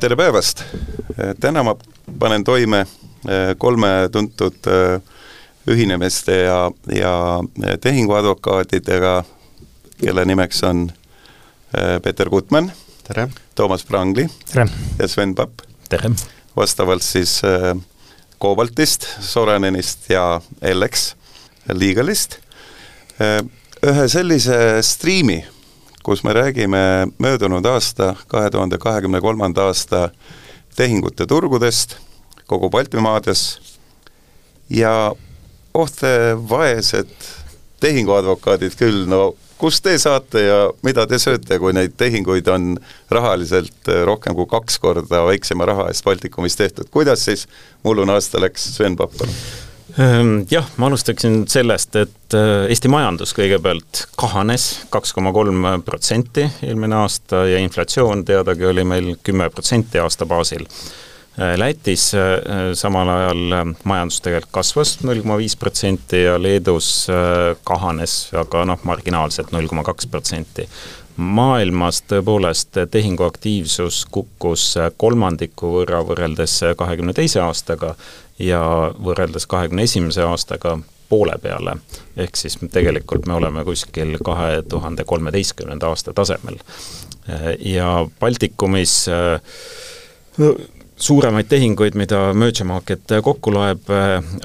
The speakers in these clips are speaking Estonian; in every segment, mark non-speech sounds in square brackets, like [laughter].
tere päevast! täna ma panen toime kolme tuntud ühinemiste ja, ja tehinguadvokaadidega, kelle nimeks on Peeter Gutmann, Toomas Prangli ja Sven Papp. vastavalt siis Cobaltist, Soranenist ja Ellex Legalist. Ühe sellise striimi, kus me räägime möödunud aasta, kahe tuhande kahekümne kolmanda aasta tehingute turgudest kogu Baltimaades ja oh te vaesed tehinguadvokaadid küll, no kust te saate ja mida te sööte, kui neid tehinguid on rahaliselt äh, rohkem kui kaks korda väiksema raha eest Baltikumis tehtud, kuidas siis mullune aasta läks, Sven Papp, palun? Ehm, jah, ma alustaksin sellest, et äh, Eesti majandus kõigepealt kahanes kaks koma kolm protsenti eelmine aasta ja inflatsioon teadagi oli meil kümme protsenti aasta baasil Äh, Lätis äh, samal ajal majandus tegelikult kasvas null koma viis protsenti ja Leedus kahanes, aga noh, marginaalselt null koma kaks protsenti. maailmas tõepoolest tehinguaktiivsus kukkus kolmandiku võrra võrreldes kahekümne teise aastaga ja võrreldes kahekümne esimese aastaga poole peale. ehk siis tegelikult me oleme kuskil kahe tuhande kolmeteistkümnenda aasta tasemel. ja Baltikumis suuremaid tehinguid, mida Merge Market kokku loeb,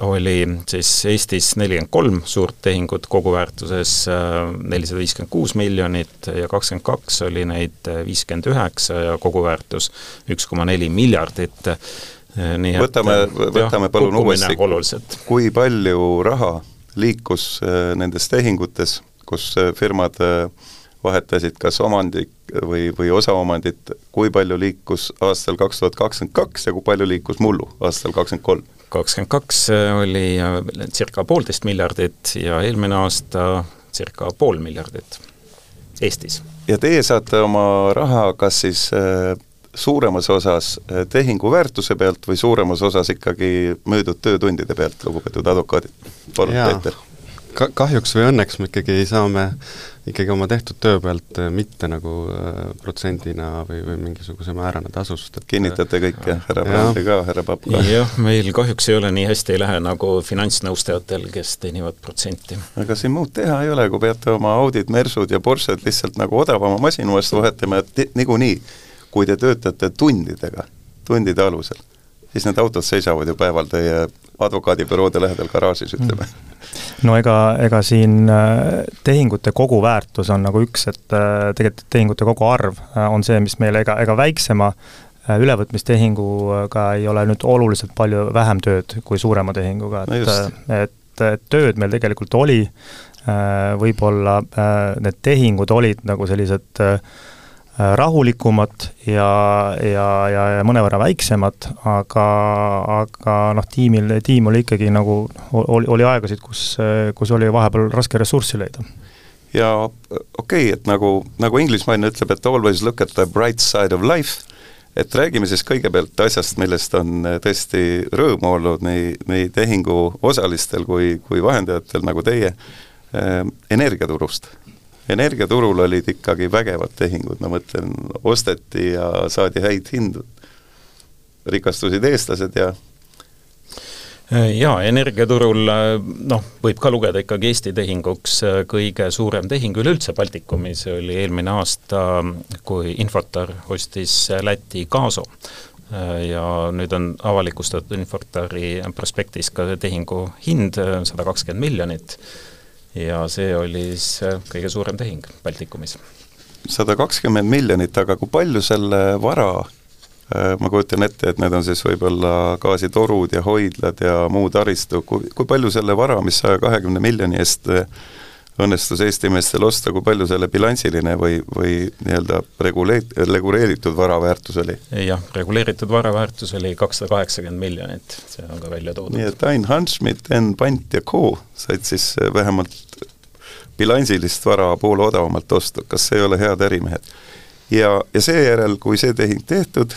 oli siis Eestis nelikümmend kolm suurt tehingut koguväärtuses äh, nelisada viiskümmend kuus miljonit ja kakskümmend kaks oli neid viiskümmend üheksa ja koguväärtus üks koma neli miljardit. Äh, nii võtame, võtame jah, palun uuesti, kui palju raha liikus äh, nendes tehingutes, kus firmad vahetasid kas omandi või, või osaomandit, kui palju liikus aastal kaks tuhat kakskümmend kaks ja kui palju liikus mullu aastal kakskümmend kolm? kakskümmend kaks oli äh, circa poolteist miljardit ja eelmine aasta circa pool miljardit Eestis. ja teie saate oma raha kas siis äh, suuremas osas äh, tehingu väärtuse pealt või suuremas osas ikkagi müüdud töötundide pealt, lugupeetud advokaadid? palun, Peeter ka-, kahjuks või õnneks me ikkagi saame ikkagi oma tehtud töö pealt äh, mitte nagu äh, protsendina või, või mingisuguse määrana tasust, et kinnitate kõik jah, härra Brandi ka, härra Papp ka? jah, meil kahjuks ei ole nii hästi ei lähe nagu finantsnõustajatel, kes teenivad protsenti. aga siin muud teha ei ole, kui peate oma Audid, Mersud ja Porsched lihtsalt nagu odavama masina vastu vahetama, et niikuinii, kui te töötate tundidega, tundide alusel, siis need autod seisavad ju päeval teie advokaadibüroode lähedal garaažis, ütleme. Mm no ega, ega siin äh, tehingute koguväärtus on nagu üks, et äh, tegelikult tehingute koguarv äh, on see, mis meile ega, ega väiksema ülevõtmistehinguga ei ole nüüd oluliselt palju vähem tööd kui suurema tehinguga, et no, et, et tööd meil tegelikult oli, võib-olla need tehingud olid nagu sellised äh, Rahulikumad ja, ja, ja, ja mõnevõrra väiksemad, aga, aga noh, tiimil, tiim oli ikkagi nagu, oli, oli aegasid, kus, kus oli vahepeal raske ressurssi leida. ja okei okay,, et nagu, nagu inglismaine ütleb, et always look at the bright side of life, et räägime siis kõigepealt asjast, millest on tõesti rõõmu olnud nii, nii tehingu osalistel kui, kui vahendajatel, nagu teie, äh, energiaturust energiaturul olid ikkagi vägevad tehingud, ma mõtlen, osteti ja saadi häid hindu, rikastusid eestlased ja jaa, energiaturul noh, võib ka lugeda ikkagi Eesti tehinguks, kõige suurem tehing üleüldse Baltikumis oli eelmine aasta, kui Infortar ostis Läti Gaso. ja nüüd on avalikustatud Infortari prospektis ka tehingu hind, sada kakskümmend miljonit ja see oli siis äh, kõige suurem tehing Baltikumis. sada kakskümmend miljonit, aga kui palju selle vara äh, ma kujutan ette, et need on siis võib-olla gaasitorud ja hoidlad ja muu taristu, kui, kui palju selle vara, mis saja kahekümne miljoni eest äh, õnnestus Eesti meestel osta, kui palju selle bilansiline või, või nii-öelda reguleet-, reguleeritud vara väärtus oli? jah, reguleeritud vara väärtus oli kakssada kaheksakümmend miljonit, see on ka välja toodud. nii et Ain Hanschmidt, Enn Pant ja Co said siis vähemalt bilansilist vara poole odavamalt osta, kas ei ole head ärimehed? ja, ja seejärel, kui see tehing tehtud,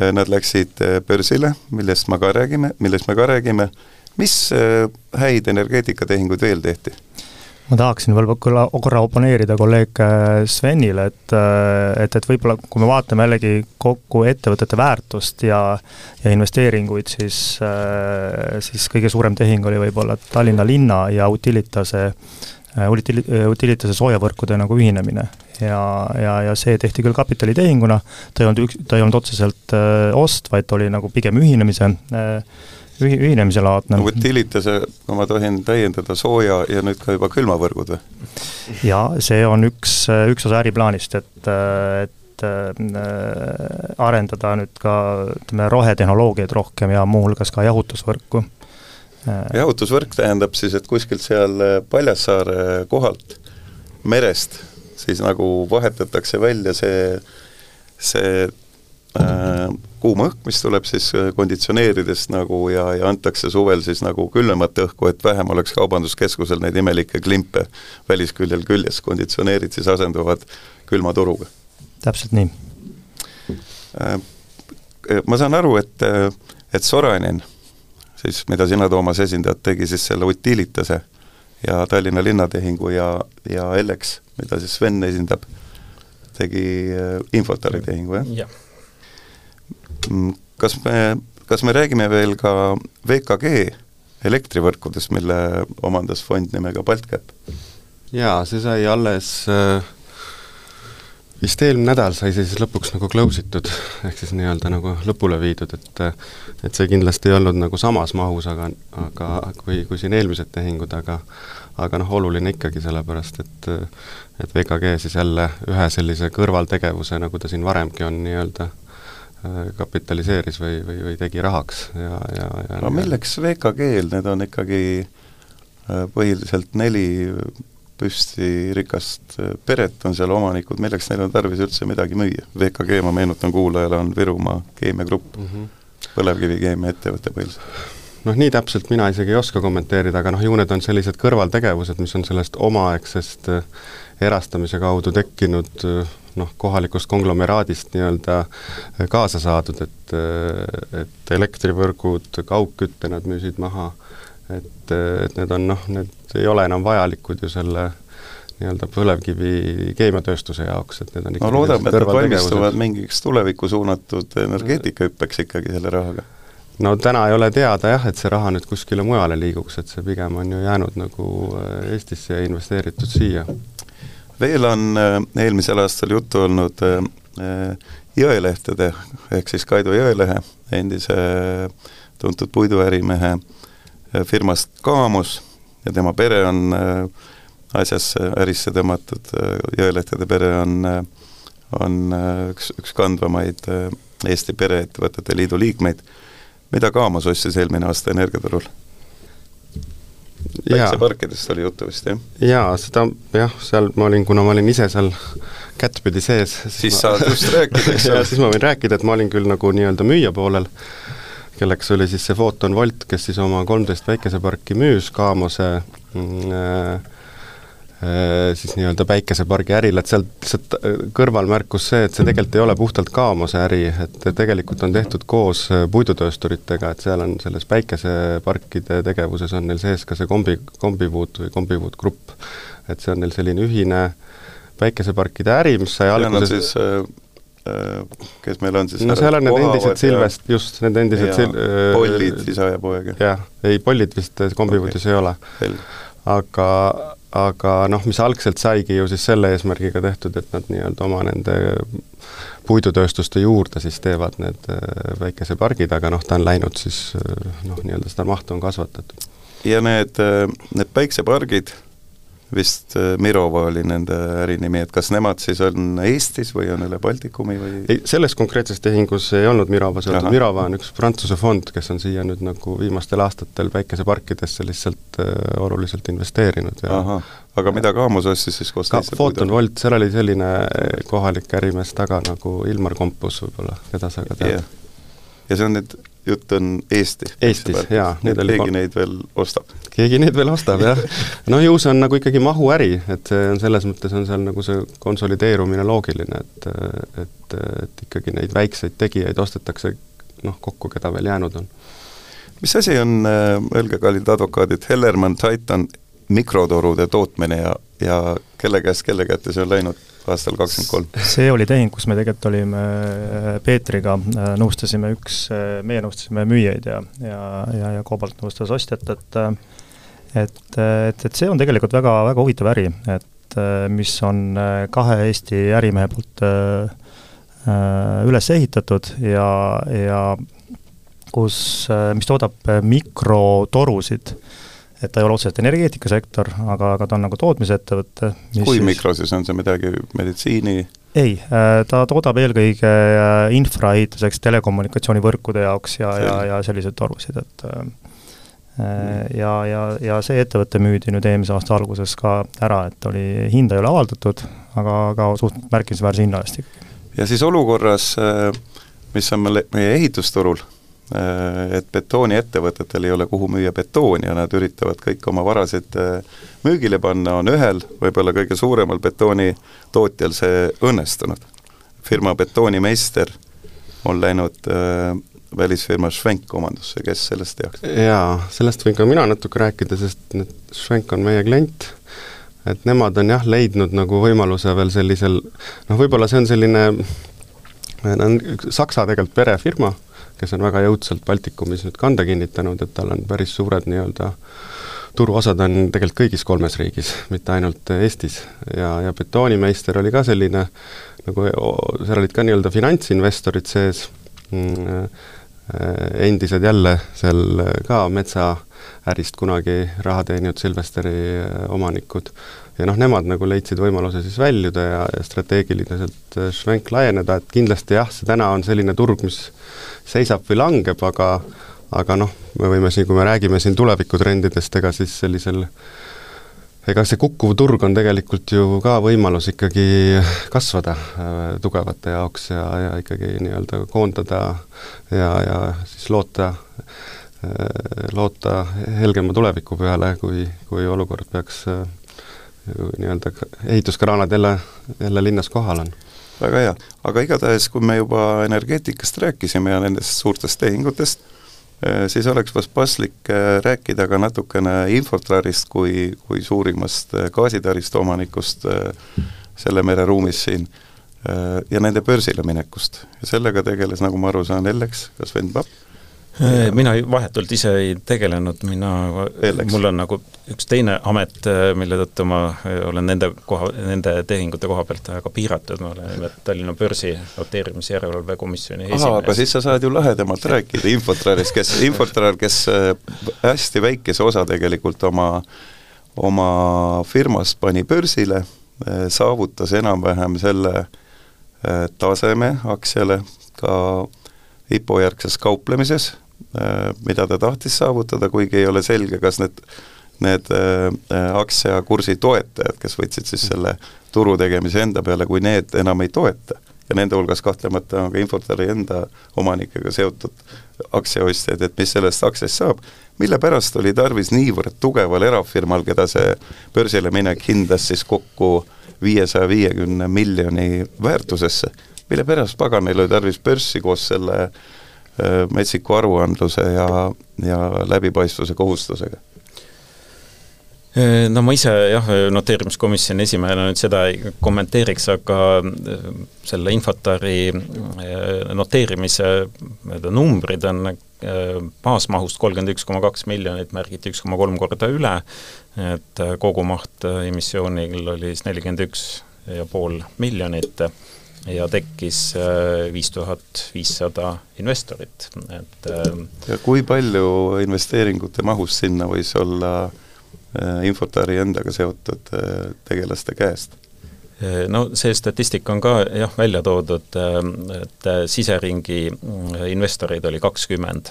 eh, nad läksid eh, börsile, millest ma ka räägime, millest me ka räägime, mis eh, häid energeetikatehinguid veel tehti? Ma tahaksin veel korra, korra oponeerida kolleeg äh, Svenile, et, äh, et, et võib-olla kui me vaatame jällegi kokku ettevõtete väärtust ja, ja investeeringuid, siis, äh, siis kõige suurem tehing oli võib-olla Tallinna linna ja Utilitase, Utili-, Utilitase soojavõrkude nagu ühinemine. Ja, ja, ja see tehti küll kapitalitehinguna, ta ei olnud üks, ta ei olnud otseselt ost, vaid ta oli nagu pigem ühinemise äh, ühi-, ühinemiselaadne. Utilitase, kui ma tohin täiendada, sooja ja nüüd ka juba külmavõrgud või? jaa, see on üks, üks osa äriplaanist, et, et äh, arendada nüüd ka ütleme, rohetehnoloogiaid rohkem ja muuhulgas ka jahutusvõrku. jahutusvõrk tähendab siis, et kuskilt seal Paljassaare kohalt, merest, siis nagu vahetatakse välja see, see äh, kuum õhk, mis tuleb siis äh, konditsioneeridest nagu ja, ja antakse suvel siis nagu külmemat õhku, et vähem oleks Kaubanduskeskusel neid imelikke klimpe välisküljel küljes, konditsioneerid siis asenduvad külma turuga. täpselt nii. Äh, ma saan aru, et, et Sorainen, siis mida sina, Toomas, esindad, tegi siis selle Utilitase ja Tallinna linnatehingu ja, ja Ellex, mida siis Sven esindab, tegi äh, Infotari tehingu, jah ja.? Mm, kas me, kas me räägime veel ka VKG elektrivõrkudest, mille omandas fond nimega Baltcap? jaa, see sai alles äh, vist eelmine nädal sai see siis lõpuks nagu close itud, ehk siis nii-öelda nagu lõpule viidud, et et see kindlasti ei olnud nagu samas mahus, aga, aga kui, kui siin eelmised tehingud, aga aga noh, oluline ikkagi, sellepärast et et VKG siis jälle ühe sellise kõrvaltegevuse, nagu ta siin varemgi on nii-öelda Äh, kapitaliseeris või, või, või tegi rahaks ja, ja, ja no milleks VKG-l, need on ikkagi äh, põhiliselt neli püsti rikast äh, peret on seal omanikud, milleks neil on tarvis üldse midagi müüa? VKG, ma meenutan kuulajale, on Virumaa keemiagrupp. Mm, -hmm. põlevkivikeemia ettevõte põhiliselt noh, nii täpselt mina isegi ei oska kommenteerida, aga noh, ju need on sellised kõrvaltegevused, mis on sellest omaaegsest erastamise kaudu tekkinud noh, kohalikust konglomeraadist nii-öelda kaasa saadud, et, et elektrivõrgud, kaugkütte nad müüsid maha, et, et need on noh, need ei ole enam vajalikud ju selle nii-öelda põlevkivi keemiatööstuse jaoks, et need on no loodame, et nad valmistuvad mingiks tulevikku suunatud energeetikahüppeks ikkagi selle rahaga no täna ei ole teada jah, et see raha nüüd kuskile mujale liiguks, et see pigem on ju jäänud nagu Eestisse ja investeeritud siia. Veel on äh, eelmisel aastal juttu olnud äh, äh, Jõelehtede ehk siis Kaido Jõelehe, endise tuntud puiduärimehe firmast Kaamus ja tema pere on asjasse, ärisse tõmmatud, Jõelehtede pere on, on üks, üks kandvamaid Eesti Pereettevõtete Liidu liikmeid, mida Kaamus ostis eelmine aasta energiaturul päikseparkidest oli juttu vist, jah? jaa, seda jah, seal ma olin, kuna ma olin ise seal kättpidi sees, siis ma, saad just [laughs] rääkida, eks ole. siis ma võin rääkida, et ma olin küll nagu nii-öelda müüja poolel, kelleks oli siis see Photon Volt, kes siis oma kolmteist päikeseparki müüs Kaamose mm, Äh, siis nii-öelda päikesepargi äril, et sealt lihtsalt äh, kõrvalmärkus see, et see tegelikult ei ole puhtalt Kaamose äri, et tegelikult on tehtud koos äh, puidutöösturitega, et seal on selles päikeseparkide tegevuses on neil sees ka see kombi, kombivuut või kombivuut grupp. et see on neil selline ühine päikeseparkide äri, mis sai alguses siis äh, kes meil on siis no seal on need endised Silvest, just, need endised sil-... Pollid, isa ja poeg. jah, ei Pollid vist kombivuutis okay. ei ole. aga aga noh, mis algselt saigi ju siis selle eesmärgiga tehtud, et nad nii-öelda oma nende puidutööstuste juurde siis teevad need äh, väikesepargid, aga noh, ta on läinud siis äh, noh, nii-öelda seda mahtu on kasvatatud. ja need, äh, need päiksepargid vist äh, Mirova oli nende ärinimi, et kas nemad siis on Eestis või on üle Baltikumi või? ei, selles konkreetses tehingus ei olnud Mirova seotud, Mirova on üks Prantsuse fond, kes on siia nüüd nagu viimastel aastatel päikeseparkidesse lihtsalt äh, oluliselt investeerinud ja ahah, aga mida Kaamus ostis siis koos ka Photon Volt, seal oli selline kohalik ärimees taga nagu Ilmar Kompus võib-olla, keda sa ka tead. Yeah.. ja see on nüüd jutt on Eesti. Eestis, jaa. keegi kol... neid veel ostab? keegi neid veel ostab, jah. [laughs] no ju see on nagu ikkagi mahuäri, et see on selles mõttes, on seal nagu see konsolideerumine loogiline, et et, et ikkagi neid väikseid tegijaid ostetakse noh, kokku, keda veel jäänud on. mis asi on, öelge, kallid advokaadid, Hellermann Titan mikrotorude tootmine ja, ja kelle käest kelle kätte see on läinud aastal kakskümmend kolm? see oli tehing, kus me tegelikult olime Peetriga, nõustasime üks, meie nõustasime müüjaid ja, ja, ja, ja Cobalt nõustas ostjat, et et, et, et see on tegelikult väga, väga huvitav äri, et mis on kahe Eesti ärimehe poolt üles ehitatud ja, ja kus, mis toodab mikrotorusid et ta ei ole otseselt energeetikasektor, aga, aga ta on nagu tootmisettevõte. kui siis... mikro siis on see midagi meditsiini? ei, ta toodab eelkõige infraehituseks, telekommunikatsioonivõrkude jaoks ja, ja, ja selliseid torusid, et ja, ja, ja see ettevõte müüdi nüüd eelmise aasta alguses ka ära, et oli, hinda ei ole avaldatud, aga, aga suht märkimisväärse hinna eest ikkagi. ja siis olukorras, mis on meil, meie ehitusturul Äh, et betooniettevõtetel ei ole kuhu müüa betooni ja nad üritavad kõik oma varasid äh, müügile panna, on ühel, võib-olla kõige suuremal betoonitootjal see õnnestunud. firma Betoonimeister on läinud äh, välisfirma Schwenk omandusse, kes sellest teaks? jaa, sellest võin ka mina natuke rääkida, sest need Schwenk on meie klient, et nemad on jah, leidnud nagu võimaluse veel sellisel noh, võib-olla see on selline, on Saksa tegelikult perefirma kes on väga jõudsalt Baltikumis nüüd kanda kinnitanud, et tal on päris suured nii-öelda turuosad on tegelikult kõigis kolmes riigis, mitte ainult Eestis. ja, ja betoonimeister oli ka selline, nagu seal olid ka nii-öelda finantsinvestorid sees mm,, endised jälle seal ka metsaärist kunagi raha teeninud Silvesteri omanikud ja noh, nemad nagu leidsid võimaluse siis väljuda ja, ja strateegiliselt švenk laieneda, et kindlasti jah, see täna on selline turg, mis seisab või langeb, aga aga noh, me võime siin, kui me räägime siin tulevikutrendidest, ega siis sellisel ega see kukkuv turg on tegelikult ju ka võimalus ikkagi kasvada äh, tugevate jaoks ja, ja ikkagi nii-öelda koondada ja, ja siis loota äh,, loota helgema tuleviku peale, kui, kui olukord peaks äh, nii-öelda ehituskraanad jälle, jälle linnas kohal on. Väga hea, aga igatahes, kui me juba energeetikast rääkisime ja nendest suurtest tehingutest, eh, siis oleks vast paslik eh, rääkida ka natukene Infortarist kui, kui suurimast eh, gaasitaristu omanikust selle mereruumis siin ja nende börsile minekust. ja sellega tegeles, nagu ma aru saan, Ellex, kas Sven Papp mina vahetult ise ei tegelenud, mina, mul on nagu üks teine amet, äh, mille tõttu ma äh, olen nende koha, nende tehingute koha pealt väga piiratud, ma olen nimelt Tallinna börsi noteerimisjärelevalve komisjoni esimees. aga siis sa saad ju lahedamalt rääkida Infotraris, kes, Infotrar, kes hästi väikese osa tegelikult oma, oma firmast pani börsile, saavutas enam-vähem selle taseme aktsiale ka IPO järgses kauplemises. Äh, mida ta tahtis saavutada, kuigi ei ole selge, kas need, need äh, aktsiakursi toetajad, kes võtsid siis selle turu tegemise enda peale, kui need enam ei toeta, ja nende hulgas kahtlemata on ka Infortari enda omanikega seotud aktsiaostjad, et mis sellest aktsiast saab, mille pärast oli tarvis niivõrd tugeval erafirmal, keda see börsile minek hindas siis kokku viiesaja viiekümne miljoni väärtusesse, mille pärast pagan neil oli tarvis börssi koos selle äh, Äh, metsiku aruandluse ja, ja läbipaistvuse kohustusega? Äh, no ma ise jah, noteerimiskomisjoni esimehena nüüd seda ei kommenteeriks, aga äh, selle Infotari noteerimise nii-öelda numbrid on baasmahust kolmkümmend üks koma kaks miljonit, märgiti üks koma kolm korda üle, et kogumaht emissioonil oli siis nelikümmend üks ja pool miljonit ja tekkis äh, viis tuhat viissada investorit, et äh, ja kui palju investeeringute mahust sinna võis olla äh, Infotari endaga seotud tegelaste käest? no see statistika on ka jah, välja toodud, et siseringi investoreid oli kakskümmend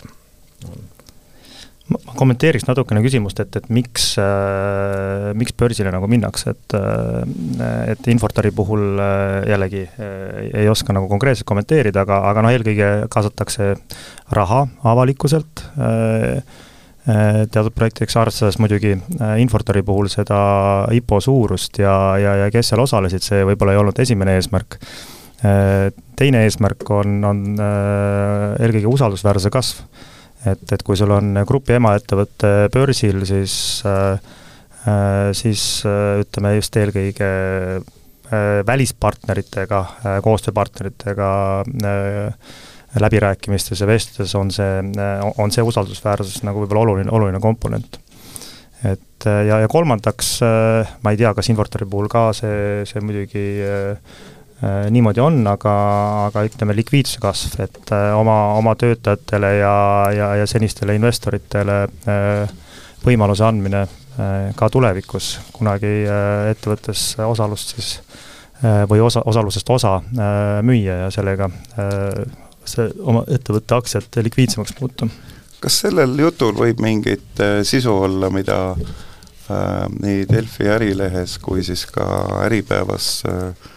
ma kommenteeriks natukene küsimust, et, et miks äh,, miks börsile nagu minnakse, et äh, et Infortari puhul äh, jällegi äh, ei oska nagu konkreetselt kommenteerida, aga, aga noh, eelkõige kaasatakse raha avalikkuselt äh, teatud projektideks, arvestades muidugi Infortari puhul seda IPO suurust ja, ja, ja kes seal osalesid, see võib-olla ei olnud esimene eesmärk. Teine eesmärk on, on eelkõige usaldusväärsuse kasv et, et kui sul on grupi emaettevõte börsil, siis äh, siis ütleme just eelkõige välispartneritega, koostööpartneritega läbirääkimistes ja vestlustes on see, on see usaldusväärsus nagu võib-olla oluline, oluline komponent. et ja, ja kolmandaks, ma ei tea, kas Infortari puhul ka see, see muidugi niimoodi on, aga, aga ütleme, likviidsuse kasv, et oma, oma töötajatele ja, ja, ja senistele investoritele võimaluse andmine ka tulevikus kunagi ettevõttes osalust siis või osa, osalusest osa müüa ja sellega see oma ettevõtte aktsiat likviidsemaks muuta. kas sellel jutul võib mingit äh, sisu olla, mida äh, nii Delfi Ärilehes kui siis ka Äripäevas äh, äh,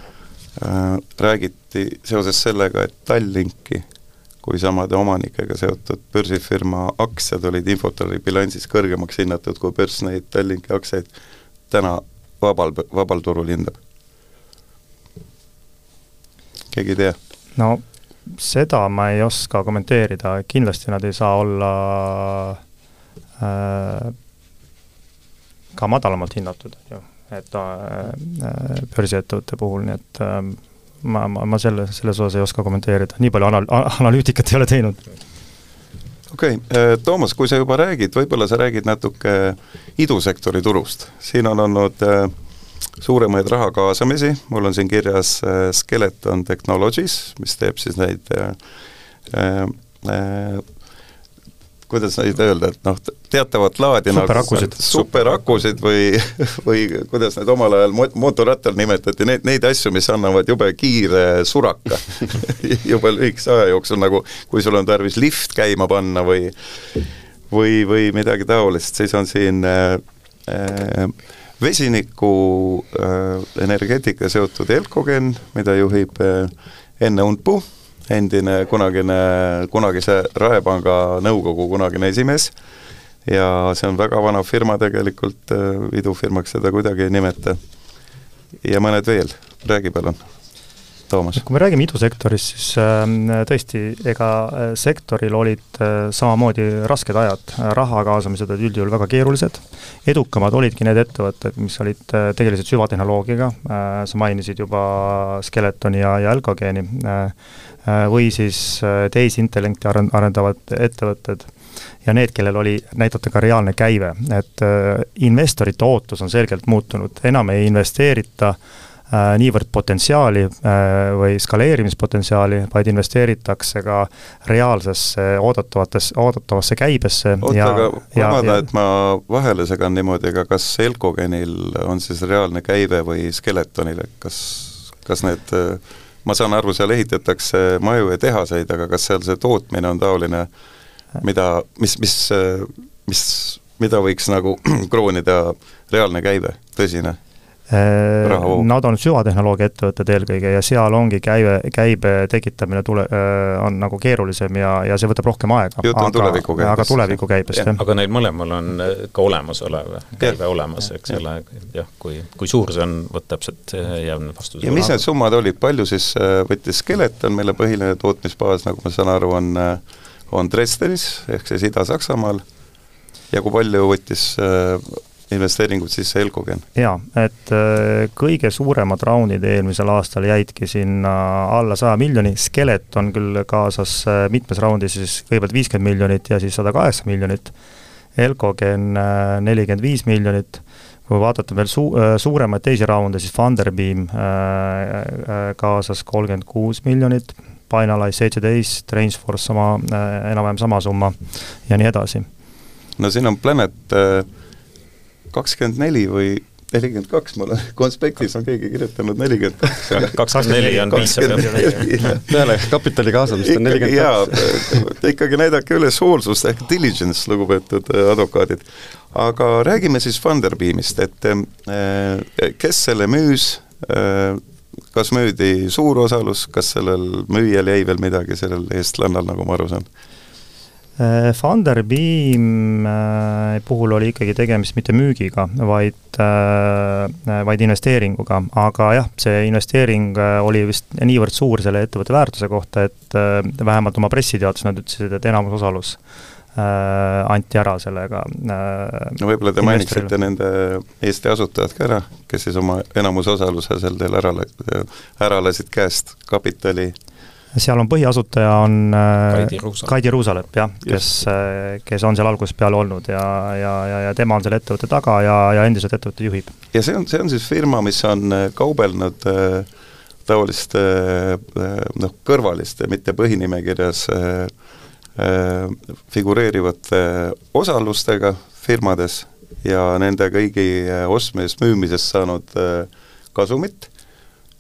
räägiti seoses sellega, et Tallinki kui samade omanikega seotud börsifirma aktsiad olid Infotori bilansis kõrgemaks hinnatud, kui börs neid Tallinki aktsiaid täna vabal, vabal turul hindab? keegi ei tea? no seda ma ei oska kommenteerida, kindlasti nad ei saa olla äh, ka madalamalt hinnatud, on ju, et äh, börsiettevõtte puhul, nii et äh, ma, ma, ma selle, selles osas ei oska kommenteerida, nii palju anal-, analüütikat ei ole teinud. okei okay., äh, Toomas, kui sa juba räägid, võib-olla sa räägid natuke idusektori turust, siin on olnud äh, suuremaid raha kaasamisi, mul on siin kirjas äh, Skeleton Technologies, mis teeb siis neid äh, äh, äh kuidas neid öelda, et noh, teatavat laadi superakusid nagu superakusid või, või kuidas need omal ajal mootorrattal nimetati, neid, neid asju, mis annavad jube kiire suraka [laughs] jube lühikese aja jooksul, nagu kui sul on tarvis lift käima panna või või, või midagi taolist, siis on siin äh, äh, vesiniku äh, energeetika seotud Elcogen, mida juhib äh, Enne Unpu, endine kunagine, kunagise Raepanga nõukogu kunagine esimees, ja see on väga vana firma tegelikult äh,, idufirmaks seda kuidagi ei nimeta. ja mõned veel, räägi palun Toomas? kui me räägime idusektorist, siis ähm, tõesti, ega äh, sektoril olid äh, samamoodi rasked ajad, raha kaasamised olid üldjuhul väga keerulised, edukamad olidki need ettevõtted, mis olid, äh, tegelesid süvatehnoloogiaga, sa mainisid juba Skeletoni ja, ja Algogeeni, või siis tehisintellekti arendavad ettevõtted ja need, kellel oli näidata ka reaalne käive, et investorite ootus on selgelt muutunud, enam ei investeerita äh, Äh, niivõrd potentsiaali äh, või skaleerimispotentsiaali, vaid investeeritakse ka reaalsesse oodatavates, oodatavasse käibesse. oota, aga vabanda, et ma vahele segan niimoodi, aga kas Elcogenil on siis reaalne käive või Skeletonil, et kas, kas need ma saan aru, seal ehitatakse maju ja tehaseid, aga kas seal see tootmine on taoline, mida, mis, mis, mis, mida võiks nagu [clears throat] kroonida reaalne käive, tõsine? Äh, nad on süvatehnoloogia ettevõtted eelkõige ja seal ongi käive, käibe tekitamine tule, äh, on nagu keerulisem ja, ja see võtab rohkem aega. jutt on tulevikukäibest. aga tulevikukäibest, jah. aga neil mõlemal on äh, ka olemasolev käive olemas, eks ole, jah, kui, kui suur see on, vot täpselt jääb vastus. ja mis need summad olid, palju siis võttis Skeleton, mille põhiline tootmisbaas, nagu ma saan aru, on on Dresdenis, ehk siis Ida-Saksamaal, ja kui palju võttis investeeringud sisse Elcogen? jaa, et äh, kõige suuremad raundid eelmisel aastal jäidki sinna alla saja miljoni, Skeleton küll kaasas äh, mitmes raundis siis kõigepealt viiskümmend miljonit ja siis sada kaheksa miljonit, Elcogen äh, nelikümmend viis miljonit, kui vaadata veel su-, suuremaid teisi raunde, siis Funderbeam kaasas kolmkümmend kuus miljonit, Finalize seitseteist, Rainsforce sama, enam-vähem sama summa ja nii edasi. no siin on Planet äh kakskümmend neli või nelikümmend kaks, mul on, konspektis on keegi kirjutanud nelikümmend kaks. kakskümmend neli on piisav. peale kapitali kaasamist on nelikümmend kaks. ikkagi näidake üles hoolsust ehk diligence, lugupeetud äh, advokaadid. aga räägime siis Funderbeamist, et äh, kes selle müüs, äh, kas müüdi suur osalus, kas sellel müüjal jäi veel midagi sellel eestlannal, nagu ma aru saan? Funderbeam äh, puhul oli ikkagi tegemist mitte müügiga, vaid, äh, vaid investeeringuga, aga jah, see investeering äh, oli vist niivõrd suur selle ettevõtte väärtuse kohta, et vähemalt oma pressiteaduses nad ütlesid, et enamusosalus anti ära sellega no võib-olla te mainiksite nende Eesti asutajad ka ära, kes siis oma enamusosaluse sel teel ära, ära lasid käest, kapitali seal on põhiasutaja on Kaidi Ruusalep, Kaidi Ruusalep jah, kes, kes on seal algusest peale olnud ja, ja, ja, ja tema on selle ettevõtte taga ja, ja endiselt ettevõtte juhib. ja see on, see on siis firma, mis on äh, kaubelnud äh, taoliste äh, noh, kõrvaliste, mitte põhinimekirjas äh, äh, figureerivate osalustega firmades ja nende kõigi äh, ostmisest-müümisest saanud kasumit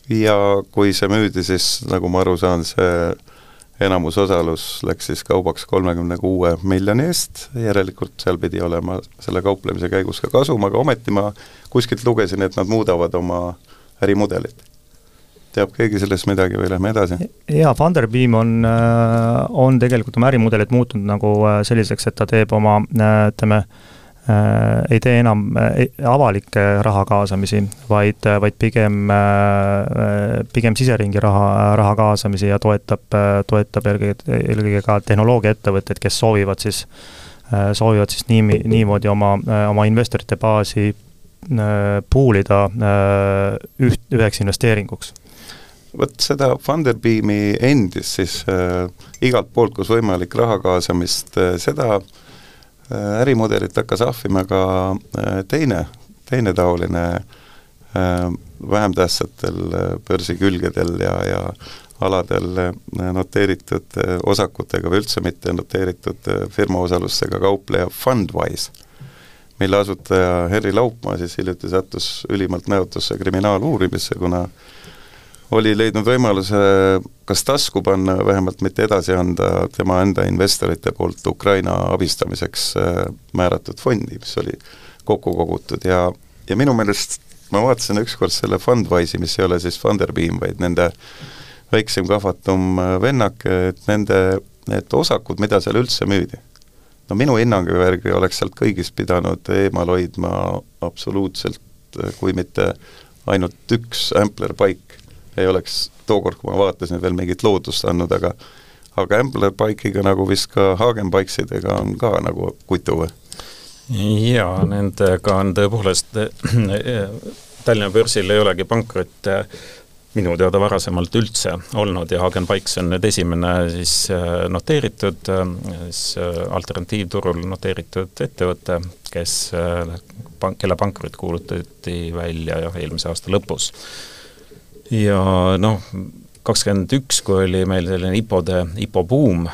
ja kui see müüdi, siis nagu ma aru saan, see enamusosalus läks siis kaubaks kolmekümne kuue miljoni eest, järelikult seal pidi olema selle kauplemise käigus ka kasum, aga ometi ma kuskilt lugesin, et nad muudavad oma ärimudelit. teab keegi sellest midagi või lähme edasi? jaa, Funderbeam on, äh, on tegelikult oma ärimudelit muutnud nagu äh, selliseks, et ta teeb oma äh, ütleme äh, ei tee enam äh, avalikke raha kaasamisi, vaid, vaid pigem, äh, pigem siseringi raha, raha kaasamisi ja toetab, toetab eelkõige, eelkõige ka tehnoloogiaettevõtteid, kes soovivad siis, soovivad siis nii, niimoodi oma, oma investorite baasi pool ida üht, üheks investeeringuks. Vot seda Funderbeami endist siis äh, igalt poolt, kus võimalik raha kaasamist äh,, seda äh, Äh, ärimudelit hakkas ahvima ka äh, teine, teine taoline äh, vähem tähtsatel börsikülgedel ja, ja aladel noteeritud osakutega või üldse mitte noteeritud firma osalustega kaupleja Fundwise, mille asutaja Harry Laupmaa siis hiljuti sattus ülimalt näotusse kriminaaluurimisse, kuna oli leidnud võimaluse kas tasku panna, vähemalt mitte edasi anda tema enda investorite poolt Ukraina abistamiseks äh, määratud fondi, mis oli kokku kogutud. Ja, ja minu meelest ma vaatasin ükskord selle Fundwise'i, mis ei ole siis Funderbeam, vaid nende väiksem kahvatum äh, vennake, et nende need osakud, mida seal üldse müüdi, no minu hinnangu järgi oleks sealt kõigist pidanud eemal hoidma absoluutselt, äh, kui mitte ainult üks Ampler paik ei oleks tookord, kui ma vaatasin, veel mingit lootust andnud, aga aga Ambler Bike'iga nagu vist ka Hagenbikesidega on ka nagu kutu või? jaa, nendega on tõepoolest [clears throat] Tallinna börsil ei olegi pankrotte minu teada varasemalt üldse olnud ja Hagen Bikes on nüüd esimene siis äh, noteeritud, äh, siis äh, alternatiivturul noteeritud ettevõte, kes, kelle pankrot kuulutati välja jah, eelmise aasta lõpus ja noh, kakskümmend üks, kui oli meil selline IPO-de, IPO buum,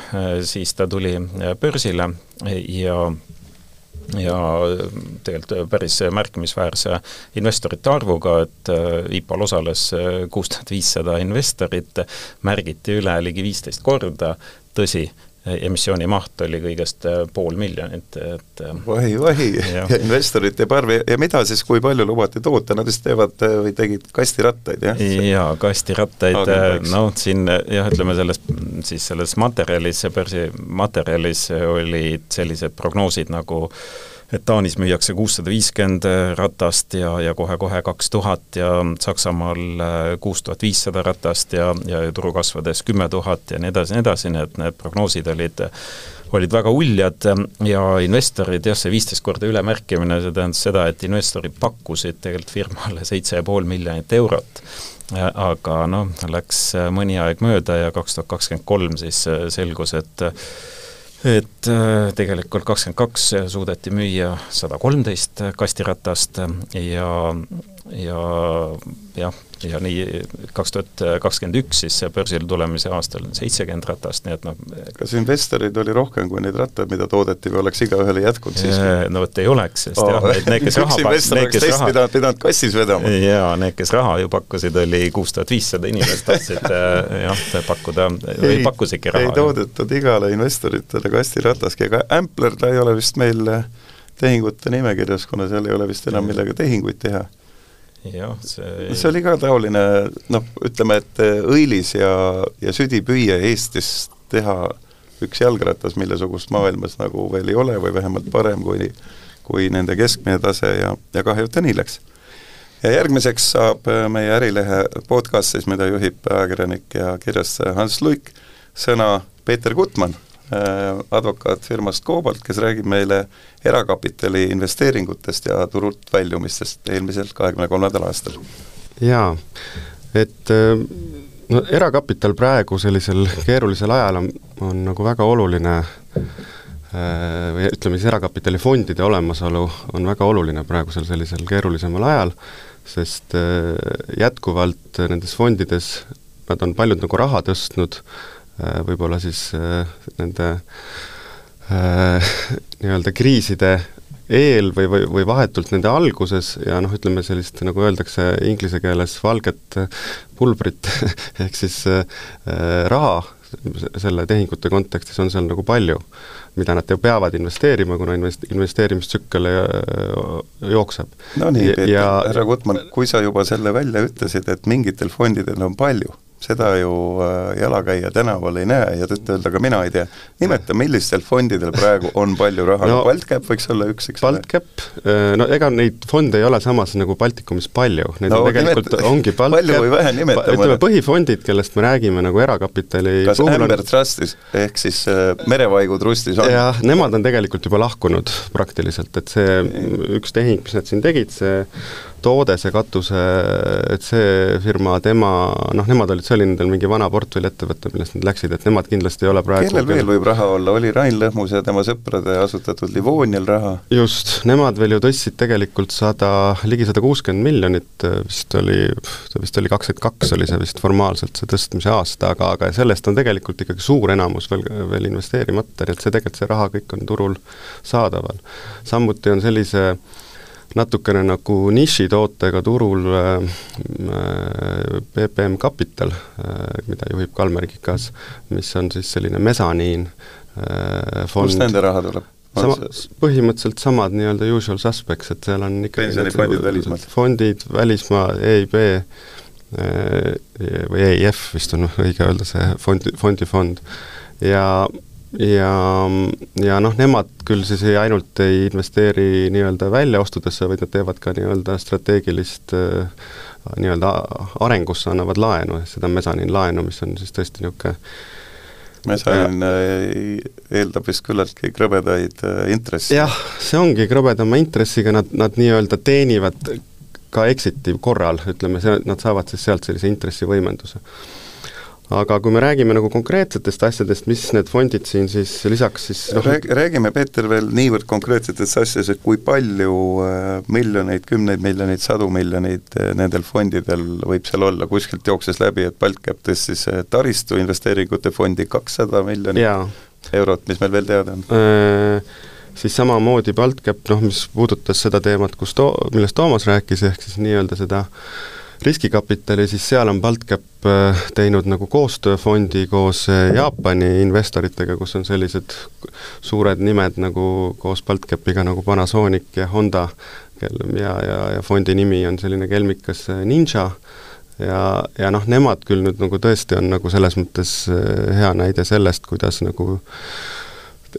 siis ta tuli börsile ja ja tegelikult päris märkimisväärse investorite arvuga, et IPO-l osales kuus tuhat viissada investorit, märgiti üle ligi viisteist korda, tõsi, emissiooni maht oli kõigest äh, pool miljonit, et äh, vahi, vahi, [laughs] investorid teeb arve. Ja mida siis, kui palju lubati toota, nad vist teevad äh, või tegid kastirattaid, jah? jaa, kastirattaid, noh, siin jah, ütleme selles, siis selles materjalis, börsi materjalis olid sellised prognoosid nagu äh, et Taanis müüakse kuussada viiskümmend ratast ja, ja kohe-kohe kaks tuhat ja Saksamaal äh, kuus tuhat viissada ratast ja, ja turu kasvades kümme tuhat ja nii edasi, nii edasi, nii et need prognoosid olid olid väga uljad. Ja investorid, jah, see viisteist korda ülemärkimine, see tähendas seda, et investorid pakkusid tegelikult firmale seitse ja pool miljonit eurot. Aga noh, läks mõni aeg mööda ja kaks tuhat kakskümmend kolm siis selgus, et et äh, tegelikult kakskümmend kaks suudeti müüa sada kolmteist kastiratast ja, ja jah, ja nii kaks tuhat kakskümmend üks siis börsile tulemise aastal seitsekümmend ratast, nii et noh kas investoreid oli rohkem kui neid rattaid, mida toodeti või oleks igaühele jätkunud siiski? no vot ei oleks, sest oh. jah, need, need, kes [laughs] raha üks investor oleks teist pidanud, pidanud kassis vedama. jaa, need, kes raha ju pakkusid, oli kuus tuhat viissada inimest tahtsid jah, pakkuda või pakkusidki raha. ei toodetud igale investoritele kastirataski, aga Ampler, ta ei ole vist meil tehingute nimekirjas, kuna seal ei ole vist enam millega tehinguid teha jah, see see oli ka taoline noh, ütleme, et õilis ja, ja südipüüe Eestis teha üks jalgratas, millesugust maailmas nagu veel ei ole või vähemalt parem kui kui nende keskmine tase ja, ja kahju, et ta nii läks. ja järgmiseks saab meie Ärilehe podcastis, mida juhib ajakirjanik ja kirjastaja Hans Luik, sõna Peeter Gutmann, advokaat firmast Cobalt, kes räägib meile erakapitali investeeringutest ja turult väljumistest eelmisel, kahekümne kolmandal aastal. jaa, et no erakapital praegu sellisel keerulisel ajal on, on nagu väga oluline või ütleme siis erakapitalifondide olemasolu on väga oluline praegusel sellisel keerulisemal ajal, sest jätkuvalt nendes fondides nad on paljud nagu raha tõstnud, võib-olla siis nende [laughs] nii-öelda kriiside eel või, või, või vahetult nende alguses ja noh, ütleme sellist, nagu öeldakse inglise keeles, valget pulbrit [laughs] ehk siis äh, raha selle tehingute kontekstis on seal nagu palju, mida nad peavad investeerima, kuna invest-, investeerimistsükkel jookseb. no nii, Peeter, härra Gutmann, kui sa juba selle välja ütlesid, et mingitel fondidel on palju seda ju äh, jalakäija tänaval ei näe ja tõtt-öelda ka mina ei tea. nimeta, millistel fondidel praegu on palju raha no,, Baltcap võiks olla üks, eks ole? Baltcap, äh, no ega neid fonde ei ole samas nagu Baltikumis palju, neid no, on tegelikult nimeta, ongi Baltcap, palju või vähe nimeta ütleme, põhifondid, kellest me räägime nagu erakapitali kas Amber on... Trustis ehk siis äh, Merevaigu trustis on? jah, nemad on tegelikult juba lahkunud praktiliselt, et see üks tehing, mis nad siin tegid, see toode, see katuse, et see firma, tema, noh, nemad olid, see oli nendel mingi vana portfelliettevõte, millest nad läksid, et nemad kindlasti ei ole praegu kellel veel võib raha olla, oli Rain Lõhmus ja tema sõprade asutatud Livonial raha? just, nemad veel ju tõstsid tegelikult sada, ligi sada kuuskümmend miljonit, vist oli, vist oli kakskümmend kaks oli see vist formaalselt, see tõstmise aasta, aga, aga sellest on tegelikult ikkagi suur enamus veel, veel investeerimata, nii et see tegelikult, see raha kõik on turul saadaval. samuti on sellise natukene nagu nišitootega turul BPM äh, Capital, äh, mida juhib Kalmer Kikas, mis on siis selline mesaniin äh, fond. kust nende raha tuleb? sama, põhimõtteliselt samad nii-öelda usual suspects, et seal on ikka pensionifondid välismaalt? fondid, välismaa, EIB või EIF vist on õige öelda, see fondi, fondifond. ja ja, ja noh, nemad küll siis ei ainult ei investeeri nii-öelda väljaostudesse, vaid nad teevad ka nii-öelda strateegilist äh, nii-öelda arengusse annavad laenu, seda mesaniinlaenu, mis on siis tõesti niisugune mesaniin äh, eeldab vist küllaltki krõbedaid äh, intresse. jah, see ongi krõbedama intressiga, nad, nad nii-öelda teenivad ka exit'i korral, ütleme, see, nad saavad siis sealt sellise intressivõimenduse aga kui me räägime nagu konkreetsetest asjadest, mis need fondid siin siis lisaks siis noh Rääg, räägime, Peeter, veel niivõrd konkreetsetest asjadest, kui palju äh, miljoneid, kümneid miljoneid, sadu miljoneid äh, nendel fondidel võib seal olla, kuskilt jookses läbi, et Baltcap tõstis äh, taristu investeeringute fondi kakssada miljonit Jaa. eurot, mis meil veel teada on äh,? siis samamoodi Baltcap, noh mis puudutas seda teemat, kus to-, millest Toomas rääkis, ehk siis nii-öelda seda äh, riskikapitali, siis seal on BaltCap äh, teinud nagu koostööfondi koos äh, Jaapani investoritega, kus on sellised suured nimed nagu koos BaltCapiga nagu Panasonic ja Honda, kel- ja, ja, ja fondi nimi on selline kelmikas äh, Ninja, ja, ja noh, nemad küll nüüd nagu tõesti on nagu selles mõttes hea näide sellest, kuidas nagu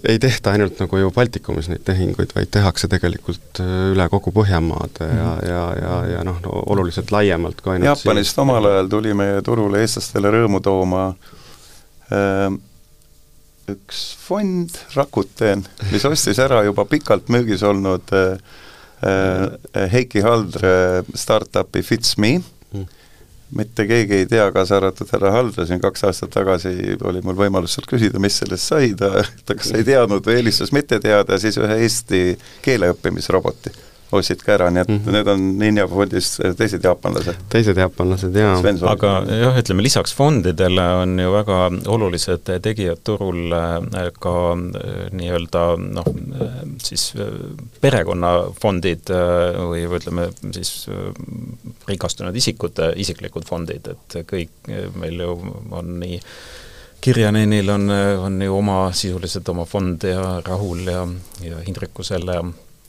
ei tehta ainult nagu ju Baltikumis neid tehinguid, vaid tehakse tegelikult äh, üle kogu Põhjamaade ja mm., ja, ja, ja noh no,, oluliselt laiemalt kui ainult Jaapanist siin. omal ajal tuli meie turule eestlastele rõõmu tooma äh, üks fond, Rakuten, mis ostis ära juba pikalt müügis olnud äh, äh, Heiki Haldre startup'i FitsMe mm mitte keegi ei tea, kaasa arvatud härra Haldre, siin kaks aastat tagasi oli mul võimalus sealt küsida, mis sellest sai, ta, ta kas ei teadnud või eelistas mitte teada, siis ühe Eesti keeleõppimisroboti ostsid ka ära, nii et mm -hmm. need on Ninja fondis teised jaapanlased. teised jaapanlased, jaa. aga jah, ütleme lisaks fondidele on ju väga olulised tegijad turul äh, ka äh, nii-öelda noh, siis äh, perekonnafondid või, või ütleme siis rikastunud isikute isiklikud fondid, et kõik meil ju on nii Kirjanenil on, on ju oma, sisuliselt oma fond ja Rahul ja, ja Hindrikusel ja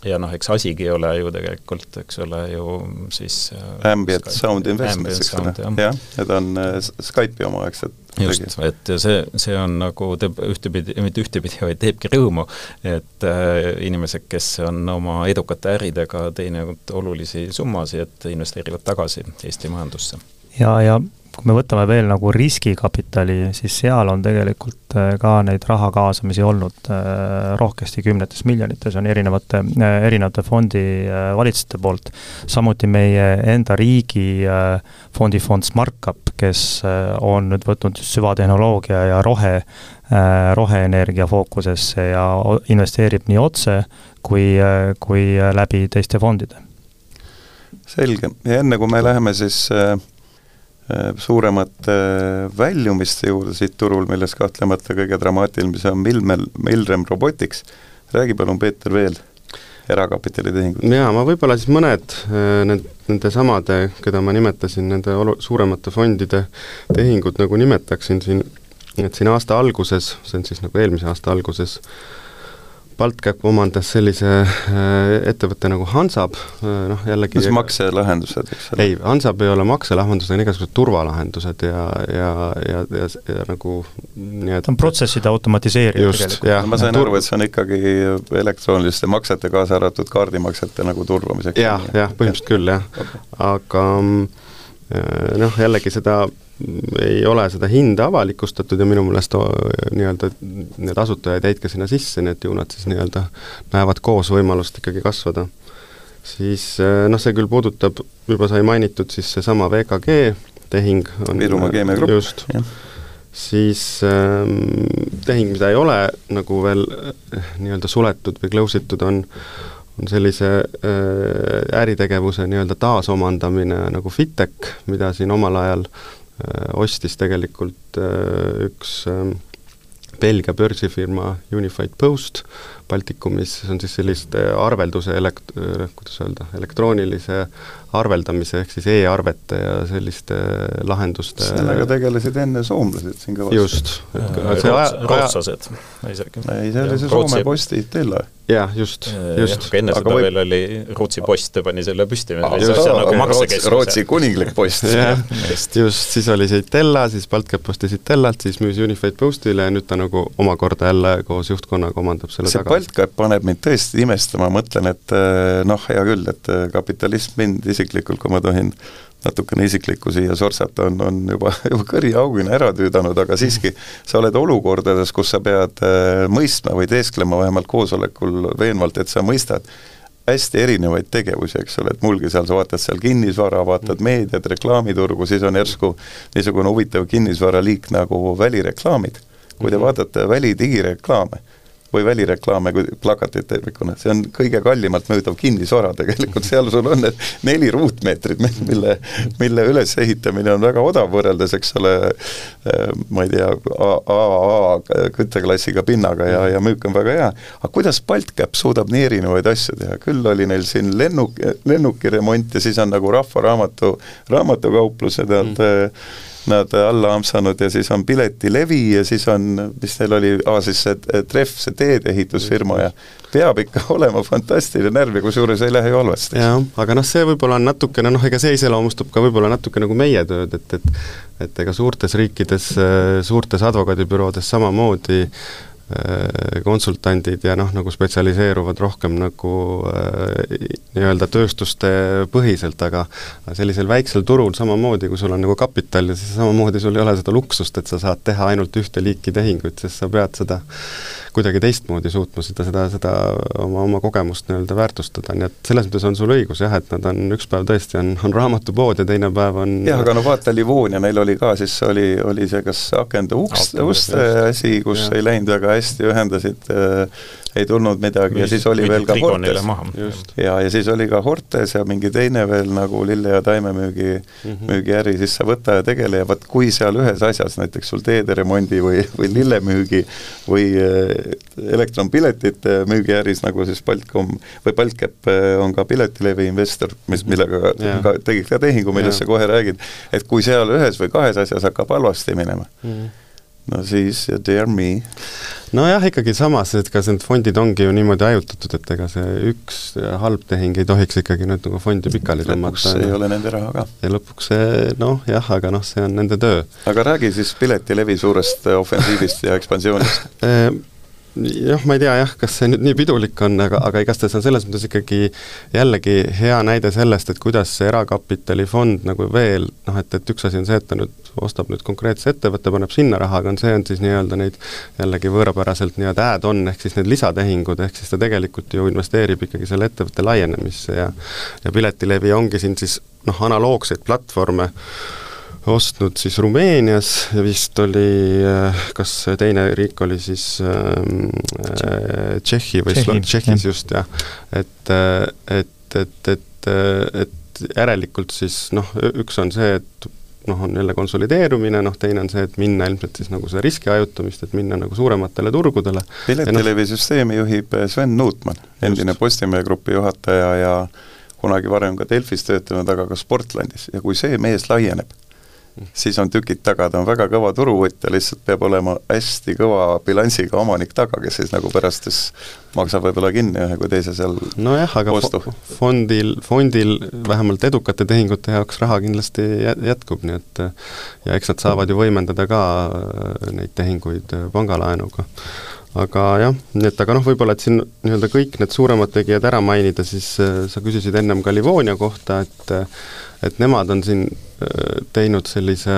ja noh, eks asigi ei ole ju tegelikult, eks ole ju siis äh, Ambient Skype, Sound Investments, eks ole, jah, need on äh, Skype'i omaaegsed just, et see, see on nagu, teeb ühtepidi, mitte ühtepidi, vaid teebki rõõmu, et äh, inimesed, kes on oma edukate äridega teeninud olulisi summasid, et investeerivad tagasi Eesti majandusse. ja, ja kui me võtame veel nagu riskikapitali, siis seal on tegelikult äh, ka neid raha kaasamisi olnud äh, rohkesti kümnetes miljonites, on erinevate, äh, erinevate fondivalitsuste poolt. samuti meie enda riigi fondifond SmartCap, kes on nüüd võtnud süvatehnoloogia ja rohe, roheenergia fookusesse ja investeerib nii otse kui, kui läbi teiste fondide. selge, ja enne kui me läheme siis äh Äh, suuremate äh, väljumiste juurde siit turul, millest kahtlemata kõige dramaatilisem on Milmel, Milrem Robotics, räägi palun, Peeter, veel erakapitalitehingud. jaa, ma võib-olla siis mõned äh, need, nende samade, keda ma nimetasin, nende olu-, suuremate fondide tehingud nagu nimetaksin siin, et siin aasta alguses, see on siis nagu eelmise aasta alguses, BaltCap omandas sellise äh, ettevõtte nagu Hansab, äh, noh jällegi kas makselahendused, eks ole? ei, Hansab ei ole makselahendused, on igasugused turvalahendused ja, ja, ja, ja, ja nagu nii et ta on protsesside automatiseerija tegelikult. ma sain aru, et see on ikkagi elektrooniliste maksete, kaasa arvatud kaardimaksete nagu turvamiseks. jah, jah, põhimõtteliselt küll, jah. aga äh, noh, jällegi seda ei ole seda hinda avalikustatud ja minu meelest nii-öelda need asutajad jäid ka sinna sisse, nii et ju nad siis nii-öelda näevad koos võimalust ikkagi kasvada. siis eh, noh, see küll puudutab, juba sai mainitud, siis seesama VKG tehing on Virumaa Keemiagrupp. just, siis ähm, tehing, mida ei ole nagu veel äh, nii-öelda suletud või close itud, on on sellise äh, äritegevuse nii-öelda taasomandamine nagu Fitech, mida siin omal ajal äh, ostis tegelikult äh, üks ähm, Belgia börsifirma Unified Post Baltikumis, see on siis selliste arvelduse elekt-, äh, kuidas öelda, elektroonilise arveldamise ehk siis e-arvete ja selliste lahenduste sellega tegelesid enne soomlased siin kõvasti. just. rootslased isegi. ei, see oli see Soome Posti Tella jah, just, just. aga enne seda võib... veel oli Rootsi post pani selle püsti, nagu maksekeskus. Rootsi kuninglik post just, just, siis oli see Itella, siis Baltcap ostis Itellalt, siis müüs Unified Postile ja nüüd ta nagu omakorda jälle koos juhtkonnaga omandab selle see tagasi. Baltcap paneb mind tõesti imestama, mõtlen, et eh, noh, hea küll, et eh, kapitalism mind isiklikult, kui ma tohin natukene isiklikku siia sortsata, on, on juba, [laughs] juba kõriaugina ära tüüdanud, aga siiski sa oled olukordades, kus sa pead äh, mõistma või teesklema vähemalt koosolekul veenvalt, et sa mõistad hästi erinevaid tegevusi, eks ole, et mulgi seal, sa vaatad seal kinnisvara, vaatad meediat, reklaamiturgu, siis on järsku niisugune huvitav kinnisvaraliik nagu välireklaamid. kui te mhm. vaatate välidigireklaame, või välireklaame kui plakateid tervikuna, see on kõige kallimalt müüdav kinnisvara tegelikult, [laughs] seal sul on need neli ruutmeetrit, mille, mille ülesehitamine on väga odav võrreldes, eks ole, äh, ma ei tea, AAA kütteklassiga pinnaga ja, ja müük on väga hea. aga kuidas Baltcap suudab nii erinevaid asju teha, küll oli neil siin lennuk, lennukiremont ja siis on nagu Rahva Raamatu, raamatukaupluse tead mm nad alla ampsanud ja siis on piletilevi ja siis on, mis neil oli, aa siis see Treff, see teedeehitusfirma ja peab ikka [laughs] olema fantastiline närv ja kusjuures ei lähe ju halvasti. jah, aga noh, see võib-olla on natukene noh, ega see iseloomustab ka võib-olla natuke nagu meie tööd, et, et et ega suurtes riikides, suurtes advokaadibüroodes samamoodi konsultandid ja noh, nagu spetsialiseeruvad rohkem nagu äh, nii-öelda tööstuste põhiselt, aga sellisel väiksel turul samamoodi, kui sul on nagu kapital ja siis samamoodi sul ei ole seda luksust, et sa saad teha ainult ühte liiki tehinguid, sest sa pead seda kuidagi teistmoodi suutma seda, seda, seda oma, oma kogemust nii-öelda väärtustada, nii et selles mõttes on sul õigus jah, et nad on, üks päev tõesti on, on raamatupood ja teine päev on jah, aga no vaata, Livonia neil oli ka, siis oli, oli see kas akende uks, uste asi, kus ja. ei läinud väga hästi, ühendasid äh, ei tulnud midagi ja siis oli veel ka Hortes. ja, ja siis oli ka Hortes ja mingi teine veel nagu lille- ja taimemüügi mm -hmm. müügiäri, siis sa võta ja tegele ja vot kui seal ühes asjas, näiteks sul teederemondi või, või lillemüügi või äh, elektronpiletite müügiäris, nagu siis Baltcom või Baltcap äh, on ka piletilevi investor, mis, mhm. millega yeah. ka tegid ka tehingu, millest yeah. sa kohe räägid, et kui seal ühes või kahes asjas hakkab halvasti minema mm, -hmm no siis dear me. nojah, ikkagi samas, et kas need fondid ongi ju niimoodi hajutatud, et ega see üks halb tehing ei tohiks ikkagi nüüd nagu fondi pikali tõmmata. lõpuks ei ole nende raha ka. ja lõpuks see noh, jah, aga noh, see on nende töö. aga räägi siis piletilevi suurest ofensiivist ja ekspansioonist [laughs] jah, ma ei tea jah, kas see nüüd nii pidulik on, aga, aga igastahes on selles mõttes ikkagi jällegi hea näide sellest, et kuidas see erakapitalifond nagu veel noh, et, et üks asi on see, et ta nüüd ostab nüüd konkreetse ettevõtte, paneb sinna raha, aga on see, on siis nii-öelda neid jällegi võõrapäraselt nii-öelda add-on ehk siis need lisatehingud, ehk siis ta tegelikult ju investeerib ikkagi selle ettevõtte laienemisse ja ja Piletilevi ongi siin siis noh, analoogseid platvorme ostnud siis Rumeenias ja vist oli, äh, kas teine riik oli siis ähm, äh, Tšehhi või Tšehhi. Tšehhis just jah, et, äh, et, et, et, et järelikult siis noh, üks on see, et noh, on jälle konsolideerumine, noh teine on see, et minna ilmselt siis nagu seda riski hajutamist, et minna nagu suurematele turgudele. piletilevisüsteemi no, juhib Sven Nuutmann, endine Postimehe Grupi juhataja ja kunagi varem ka Delfis töötanud, aga ka Sportlandis ja kui see mees laieneb, siis on tükid taga, ta on väga kõva turuvõtja, lihtsalt peab olema hästi kõva bilansiga omanik taga, kes siis nagu pärast siis maksab võib-olla kinni ühe kui teise seal nojah, aga ostu. fondil, fondil vähemalt edukate tehingute jaoks raha kindlasti jätkub, nii et ja eks nad saavad ju võimendada ka äh, neid tehinguid äh, pangalaenuga aga jah, et aga noh, võib-olla et siin nii-öelda kõik need suuremad tegijad ära mainida, siis äh, sa küsisid ennem ka Livonia kohta, et et nemad on siin äh, teinud sellise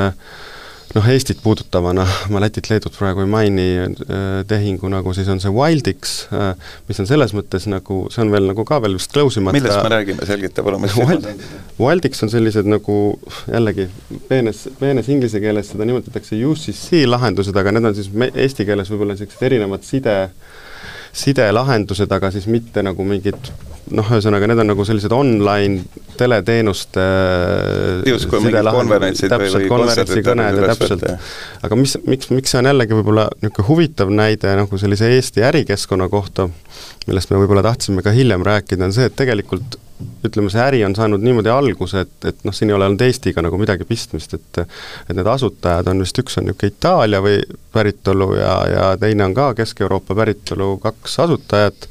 noh, Eestit puudutavana, ma Lätit-Leedut praegu ei maini, äh, tehingu nagu siis on see Wildix, äh, mis on selles mõttes nagu, see on veel nagu ka veel vist close imata. Millest me räägime, selgita palun Wild, Wildix on. Sellised nagu jällegi peenes, peenes inglise keeles seda nimetatakse UCC lahendused, aga need on siis me, eesti keeles võib-olla niisugused erinevad side, sidelahendused, aga siis mitte nagu mingid noh, ühesõnaga need on nagu sellised online teleteenuste mingid konverentsid või konverentsikõned ja täpselt, aga mis, miks, miks see on jällegi võib-olla niisugune huvitav näide nagu sellise Eesti ärikeskkonna kohta, millest me võib-olla tahtsime ka hiljem rääkida, on see, et tegelikult ütleme, see äri on saanud niimoodi alguse, et, et noh, siin ei ole olnud Eestiga nagu midagi pistmist, et et need asutajad on vist, üks on niisugune Itaalia või päritolu ja, ja teine on ka Kesk-Euroopa päritolu, kaks asutajat,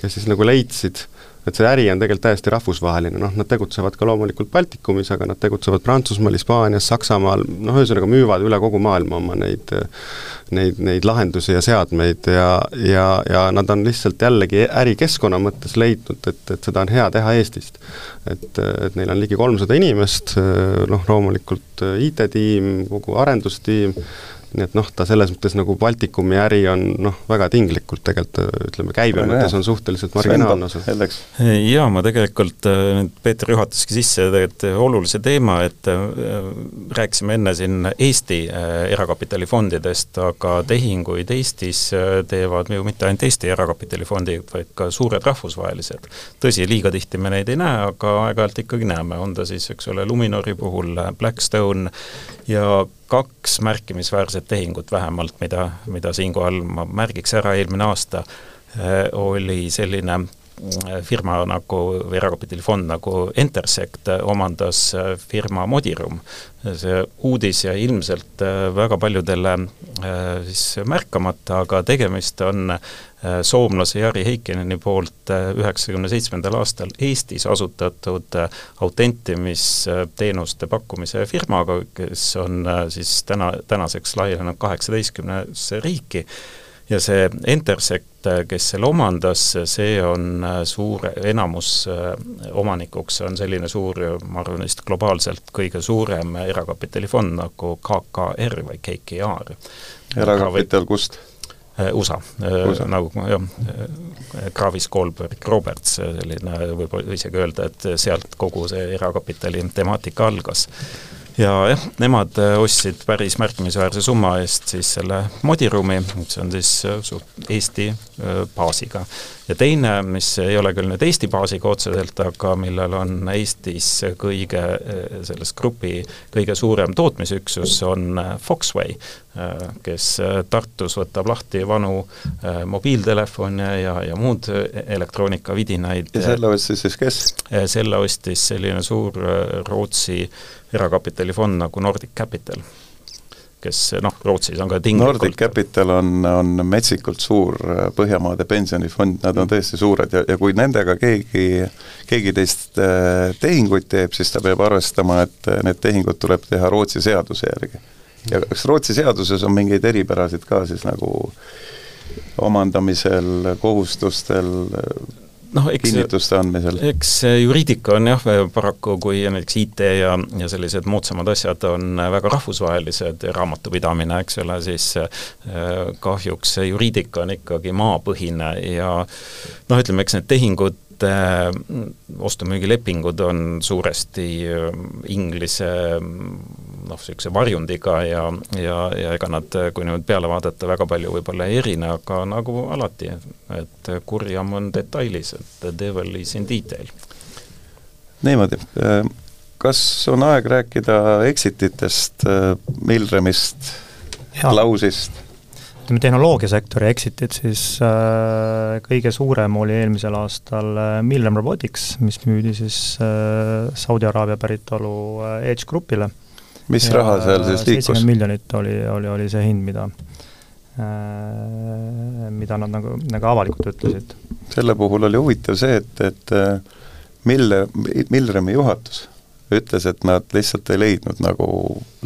kes siis nagu leidsid et see äri on tegelikult täiesti rahvusvaheline, noh, nad tegutsevad ka loomulikult Baltikumis, aga nad tegutsevad Prantsusmaal, Hispaanias, Saksamaal, noh, ühesõnaga müüvad üle kogu maailma oma neid, neid, neid lahendusi ja seadmeid ja, ja, ja nad on lihtsalt jällegi ärikeskkonna mõttes leidnud, et, et seda on hea teha Eestist. et, et neil on ligi kolmsada inimest, noh, loomulikult IT-tiim, kogu arendustiim, nii et noh, ta selles mõttes nagu Baltikumi äri on noh, väga tinglikult tegelikult ütleme, käibe mõttes on suhteliselt marginaalne osa. jaa, ma tegelikult, nüüd äh, Peeter juhataski sisse tegelikult olulise teema, et äh, rääkisime enne siin Eesti äh, erakapitalifondidest, aga tehinguid Eestis teevad ju mitte ainult Eesti erakapitalifondid, vaid ka suured rahvusvahelised. tõsi, liiga tihti me neid ei näe, aga aeg-ajalt ikkagi näeme, on ta siis, eks ole, Luminori puhul Blackstone ja kaks märkimisväärset tehingut vähemalt, mida, mida siinkohal ma märgiks ära, eelmine aasta äh, oli selline äh, firma nagu, või erakapitalifond nagu Intersect omandas äh, firma Modirum. see uudis jäi ilmselt väga paljudele siis märkamata, aga tegemist on soomlase Jari Heikkineni poolt üheksakümne seitsmendal aastal Eestis asutatud autentimisteenuste pakkumise firmaga, kes on siis täna, tänaseks laienenud kaheksateistkümnesse riiki ja see Intersect, kes selle omandas, see on suur, enamus omanikuks on selline suur, ma arvan, vist globaalselt kõige suurem erakapitalifond nagu KKR või KKR. erakapital kust? USA, USA., nagu jah, Gravis Goldberg Roberts, selline võib isegi öelda, et sealt kogu see erakapitali temaatika algas ja jah, nemad ostsid päris märkimisväärse summa eest siis selle modiruumi, see on siis suht Eesti baasiga ja teine, mis ei ole küll nüüd Eesti baasiga otseselt, aga millel on Eestis kõige, selles grupi kõige suurem tootmisüksus, on Foxway, kes Tartus võtab lahti vanu mobiiltelefone ja, ja muud elektroonikavidinaid. ja selle ostis siis kes? selle ostis selline suur Rootsi erakapitalifond nagu Nordic Capital kes noh, Rootsis on ka tinglikult Nordic Capital on, on metsikult suur äh, Põhjamaade pensionifond, nad on tõesti suured ja, ja kui nendega keegi, keegi teist äh, tehinguid teeb, siis ta peab arvestama, et äh, need tehingud tuleb teha Rootsi seaduse järgi. ja kas Rootsi seaduses on mingeid eripärasid ka siis nagu omandamisel, kohustustel, noh, eks kinnituste andmisel? eks juriidika on jah, paraku kui näiteks IT ja, ja sellised moodsamad asjad on väga rahvusvahelised, raamatupidamine, eks ole, siis kahjuks see juriidika on ikkagi maapõhine ja noh, ütleme, eks need tehingud ostu-müügilepingud on suuresti inglise noh, niisuguse varjundiga ja, ja, ja ega nad, kui nüüd peale vaadata, väga palju võib-olla ei erine, aga nagu alati, et kurjam on detailis, et the devil is in detail. niimoodi, kas on aeg rääkida exititest, Milremist, Klausist? Ütleme, tehnoloogiasektori exit'id, siis äh, kõige suurem oli eelmisel aastal äh, Milrem Robotics, mis müüdi siis äh, Saudi Araabia päritolu äh, Edge Grupile mis ja raha seal siis liikus? seitsekümmend miljonit oli, oli, oli see hind, mida äh, mida nad nagu, nagu avalikult ütlesid. selle puhul oli huvitav see, et, et äh, Mille, Milremi juhatus ütles, et nad lihtsalt ei leidnud nagu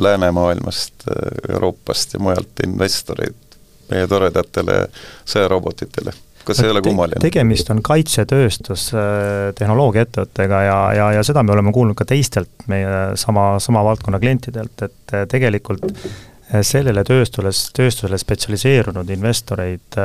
läänemaailmast, Euroopast ja mujalt investoreid meie toredatele sõjarobotitele kas see ei ole kummaline? tegemist on kaitsetööstus äh, tehnoloogiaettevõttega ja, ja, ja seda me oleme kuulnud ka teistelt meie sama, sama valdkonna klientidelt, et äh, tegelikult äh, sellele tööstusele, tööstusele spetsialiseerunud investoreid,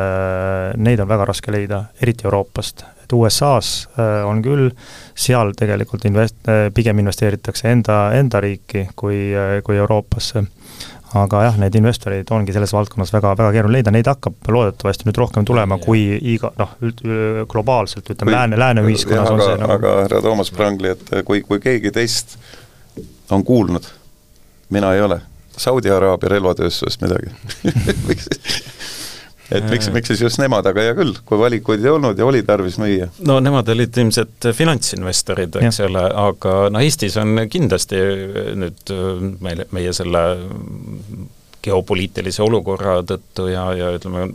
neid on väga raske leida, eriti Euroopast. et USA-s on küll, seal tegelikult invest-, pigem investeeritakse enda, enda riiki kui, kui Euroopasse aga jah, neid investoreid ongi selles valdkonnas väga, väga keeruline leida, neid hakkab loodetavasti nüüd rohkem tulema, kui iga noh, globaalselt ütleme, lääne, lääne ühiskonnas on see nagu aga härra Toomas Prangli, et kui, kui keegi teist on kuulnud, mina ei ole, Saudi Araabia relvatööstusest midagi [laughs] et miks, miks siis just nemad, aga hea küll, kui valikuid ei olnud ja oli tarvis müüa. no nemad olid ilmselt finantsinvestorid, eks ole, aga no Eestis on kindlasti nüüd meil, meie selle geopoliitilise olukorra tõttu ja, ja ütleme,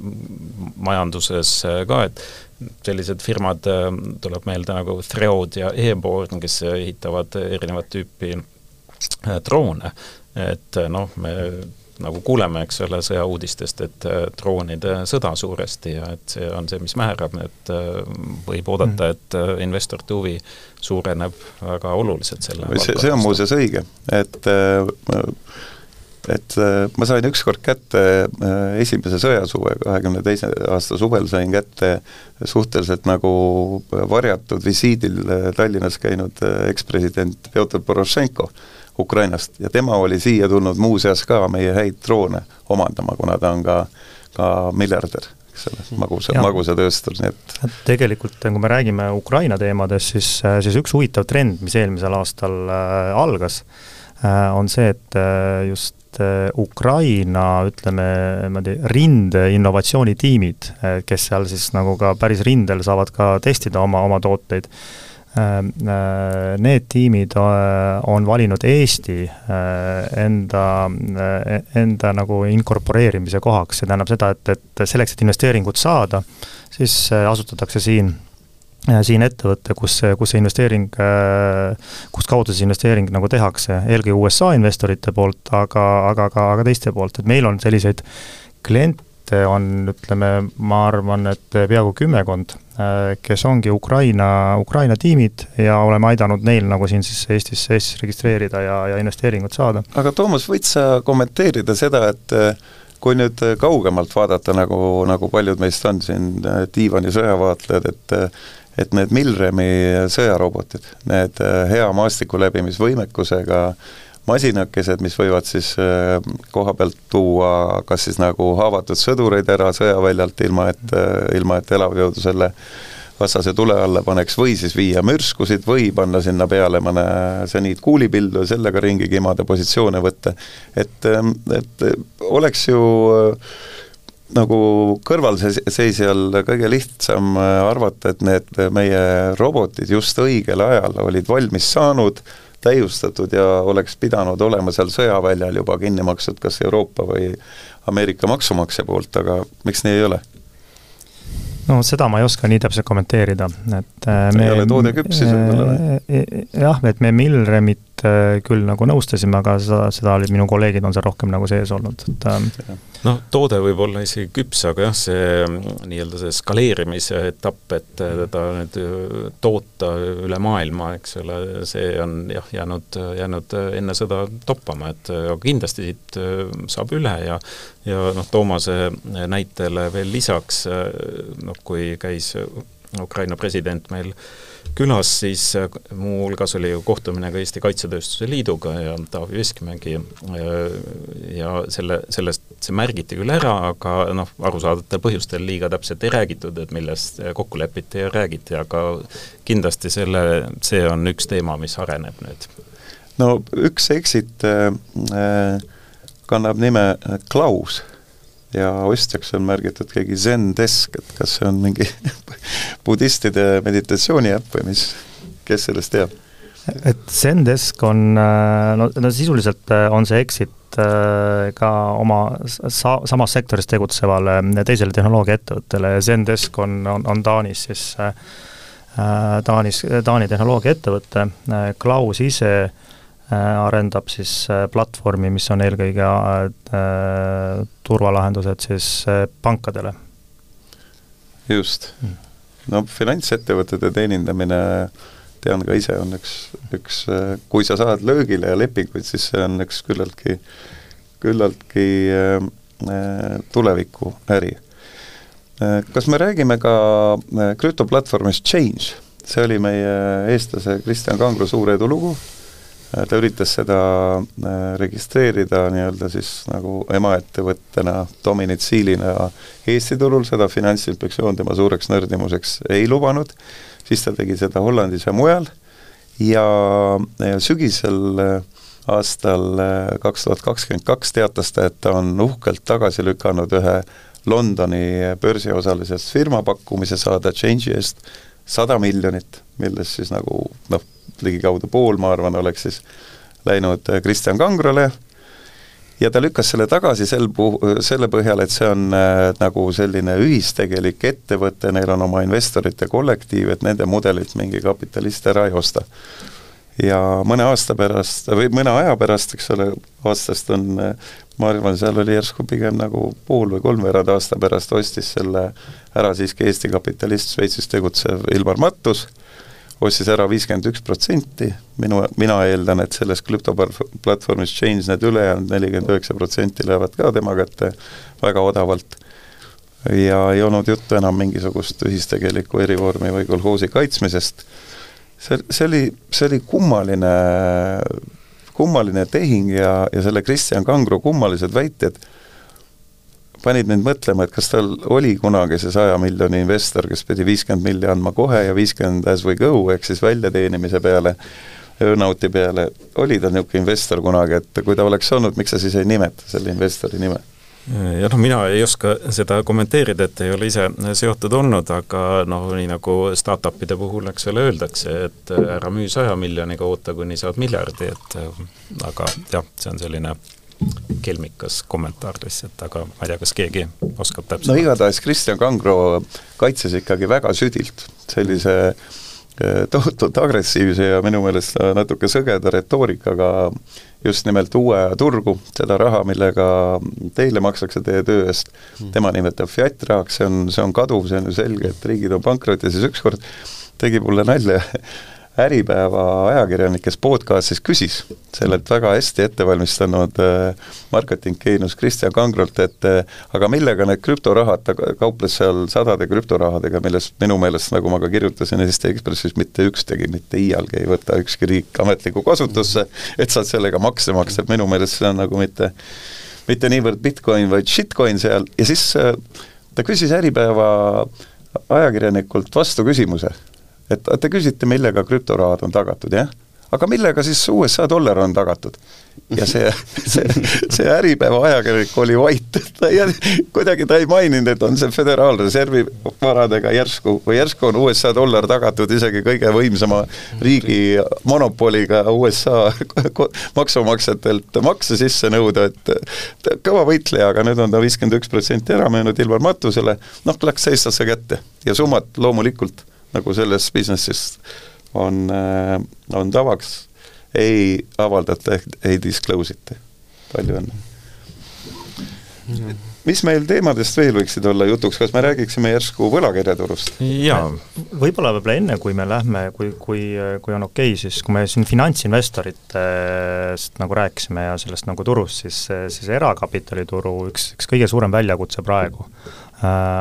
majanduses ka, et sellised firmad, tuleb meelde nagu Threod ja Airborne, kes ehitavad erinevat tüüpi droone, et noh, me nagu kuuleme, eks ole, sõjauudistest, et äh, droonide sõda suuresti ja et see on see, mis määrab, et äh, võib oodata, mm. et äh, investorite huvi suureneb väga oluliselt selle see, see on muuseas õige, et et ma sain ükskord kätte esimese sõjasuve, kahekümne teise aasta suvel sain kätte suhteliselt nagu varjatud visiidil Tallinnas käinud ekspresident Pjotor Porošenko Ukrainast. Ja tema oli siia tulnud muuseas ka meie häid droone omandama, kuna ta on ka, ka miljardär eks ole, magusa, magusatööstus, nii et tegelikult, kui me räägime Ukraina teemadest, siis, siis üks huvitav trend, mis eelmisel aastal äh, algas äh,, on see, et äh, just äh, Ukraina, ütleme niimoodi, rinde innovatsioonitiimid, äh, kes seal siis nagu ka päris rindel saavad ka testida oma, oma tooteid Äh, äh, need tiimid äh, on valinud Eesti enda, enda nagu inkorporeerimise kohaks, see tähendab seda, et, et selleks, et investeeringut saada, siis asutatakse siin siin ettevõte, kus, kus see investeering, kust kaudu see investeering nagu tehakse, eelkõige USA investorite poolt, aga, aga ka, aga teiste poolt, et meil on selliseid kliente, on, ütleme, ma arvan, et peaaegu kümmekond, äh, kes ongi Ukraina, Ukraina tiimid ja oleme aidanud neil nagu siin siis Eestis, Eestis registreerida ja, ja investeeringut saada. aga Toomas, võid sa kommenteerida seda, et äh, kui nüüd kaugemalt vaadata, nagu, nagu paljud meist on siin äh, diivani sõjavaatlejad, et et need Milremi sõjarobotid, need hea maastiku läbimisvõimekusega äh, masinakesed, mis võivad siis äh, koha pealt tuua kas siis nagu haavatud sõdureid ära sõjaväljalt, ilma et, äh, ilma et elavjõudu selle vastase tule alla paneks, või siis viia mürskusid või panna sinna peale mõne seniitkuulipildu ja sellega ringi kimada, positsioone võtta. et, ähm, et oleks ju äh, nagu kõrvalseisjal kõige lihtsam arvata, et need meie robotid just õigel ajal olid valmis saanud, täiustatud ja oleks pidanud olema seal sõjaväljal juba kinni makstud kas Euroopa või Ameerika maksumaksja poolt, aga miks nii ei ole? no seda ma ei oska nii täpselt kommenteerida, et äh, me ei ole toode küps siis võib-olla või? Äh, äh, jah, et me Milremit äh, küll nagu nõustasime, aga seda, seda olid minu kolleegid on seal rohkem nagu sees olnud, et ähm, noh, toode võib olla isegi küps, aga jah, see mm, nii-öelda see skaleerimise etapp, et teda nüüd toota üle maailma, eks ole, see on jah, jäänud, jäänud enne sõda toppama, et aga kindlasti siit saab üle ja ja noh, Toomase näitele veel lisaks, noh kui käis Ukraina president meil külas, siis äh, muuhulgas oli ju kohtumine ka Eesti Kaitsetööstuse Liiduga ja Taavi Veskimägi äh, ja selle, sellest see märgiti küll ära, aga noh, arusaadavatel põhjustel liiga täpselt ei räägitud, et millest kokku lepiti ja räägiti, aga kindlasti selle, see on üks teema, mis areneb nüüd. no üks exit äh, kannab nime Klaus ja ostjaks on märgitud keegi Zendesk, et kas see on mingi [laughs] budistide meditatsiooni äpp või mis, kes sellest teab? et Zendesk on, äh, no, no sisuliselt äh, on see exit äh, ka oma sa-, samas sektoris tegutsevale teisele tehnoloogiaettevõttele ja Zendesk on, on, on Taanis siis Taanis, Taani tehnoloogiaettevõte, Klaus ise äh, arendab siis äh, platvormi, mis on eelkõige äh, turvalahendused siis pankadele. just. No finantsettevõtete teenindamine tean ka ise, on üks, üks, kui sa saad löögile ja lepinguid, siis see on üks küllaltki, küllaltki äh, tulevikuäri. Kas me räägime ka krüptoplatvormist Change? see oli meie eestlase Kristjan Kangro suur edulugu Äh, ta üritas seda äh, registreerida nii-öelda siis nagu emaettevõttena, dominitsiilina Eesti turul, seda Finantsinspektsioon tema suureks nördimuseks ei lubanud, siis ta tegi seda Hollandis ja mujal. Ja, ja sügisel äh, aastal kaks tuhat kakskümmend kaks teatas ta, et ta on uhkelt tagasi lükanud ühe Londoni börsiosalisest firma pakkumise saada Change'i eest sada miljonit, millest siis nagu noh, ligikaudu pool, ma arvan, oleks siis läinud äh, Kristjan Kangrole ja ta lükkas selle tagasi sel puh-, selle põhjal, et see on äh, nagu selline ühistegelik ettevõte, neil on oma investorite kollektiiv, et nende mudelit mingi kapitalist ära ei osta. ja mõne aasta pärast või mõne aja pärast, eks ole, aastast on äh, ma arvan, seal oli järsku pigem nagu pool või kolmveerand aasta pärast ostis selle ära siiski Eesti kapitalist, Šveitsis tegutsev Ilmar Mattus ostis ära viiskümmend üks protsenti, minu, mina eeldan, et selles krüptoplatvormis Change need ülejäänud nelikümmend üheksa protsenti lähevad ka tema kätte väga odavalt. Ja ei olnud juttu enam mingisugust ühistegelikku erivormi või kolhoosi kaitsmisest, see, see oli, see oli kummaline, kummaline tehing ja, ja selle Kristjan Kangro kummalised väited panid mind mõtlema, et kas tal oli kunagi see saja miljoni investor, kes pidi viiskümmend milli andma kohe ja viiskümmend as we go, ehk siis väljateenimise peale, earnouti peale, oli ta niisugune investor kunagi, et kui ta oleks olnud, miks sa siis ei nimeta selle investori nime? jah, noh mina ei oska seda kommenteerida, et ei ole ise seotud olnud, aga noh, nii nagu startup'ide puhul, eks ole, öeldakse, et ära müü saja miljoniga, oota kuni saad miljardi, et aga jah, see on selline kelmikas kommentaar lihtsalt, aga ma ei tea, kas keegi oskab täpselt no igatahes Kristjan Kangro kaitses ikkagi väga südilt sellise eh, tohutult agressiivse ja minu meelest natuke sõgeda retoorikaga just nimelt uue turgu, seda raha, millega teile makstakse teie töö eest, hmm. tema nimetab fiat rahaks, see on, see on kaduv, see on ju selge, et riigid on pankrotis ja siis ükskord tegi mulle nalja Äripäeva ajakirjanikes podcastis küsis sellelt väga hästi ettevalmistanud äh, marketing-geenus Kristjan Kangrolt, et äh, aga millega need krüptorahad, ta kauples seal sadade krüptorahadega, millest minu meelest, nagu ma ka kirjutasin Eesti Ekspressis, mitte ükstegi mitte iialgi ei võta ükski riik ametlikku kasutusse, et saad sellega makse maksta, et minu meelest see on nagu mitte mitte niivõrd Bitcoin, vaid shitcoin seal. Ja siis äh, ta küsis Äripäeva ajakirjanikult vastu küsimuse et te küsite, millega krüptorahad on tagatud, jah? aga millega siis USA dollar on tagatud? ja see, [laughs] see, see Äripäeva ajakirjanik oli vait, ta ei, kuidagi ta ei maininud, et on see Föderaalreservi varadega järsku või järsku on USA dollar tagatud isegi kõige võimsama riigi monopoliga USA maksumaksjatelt makse sisse nõuda, et kõva võitleja, aga nüüd on ta viiskümmend üks protsenti ära müünud Ilmar Matusele, noh, läks eestlasse kätte ja summad loomulikult nagu selles businessis on, äh, on tavaks, ei avaldata ehk ei disclose ita. palju õnne mis meil teemadest veel võiksid olla jutuks, kas me räägiksime järsku võlakirjaturust? jaa. võib-olla võib-olla enne, kui me lähme, kui, kui, kui on okei okay,, siis kui me siin finantsinvestoritest nagu rääkisime ja sellest nagu turust, siis, siis erakapitalituru üks, üks kõige suurem väljakutse praegu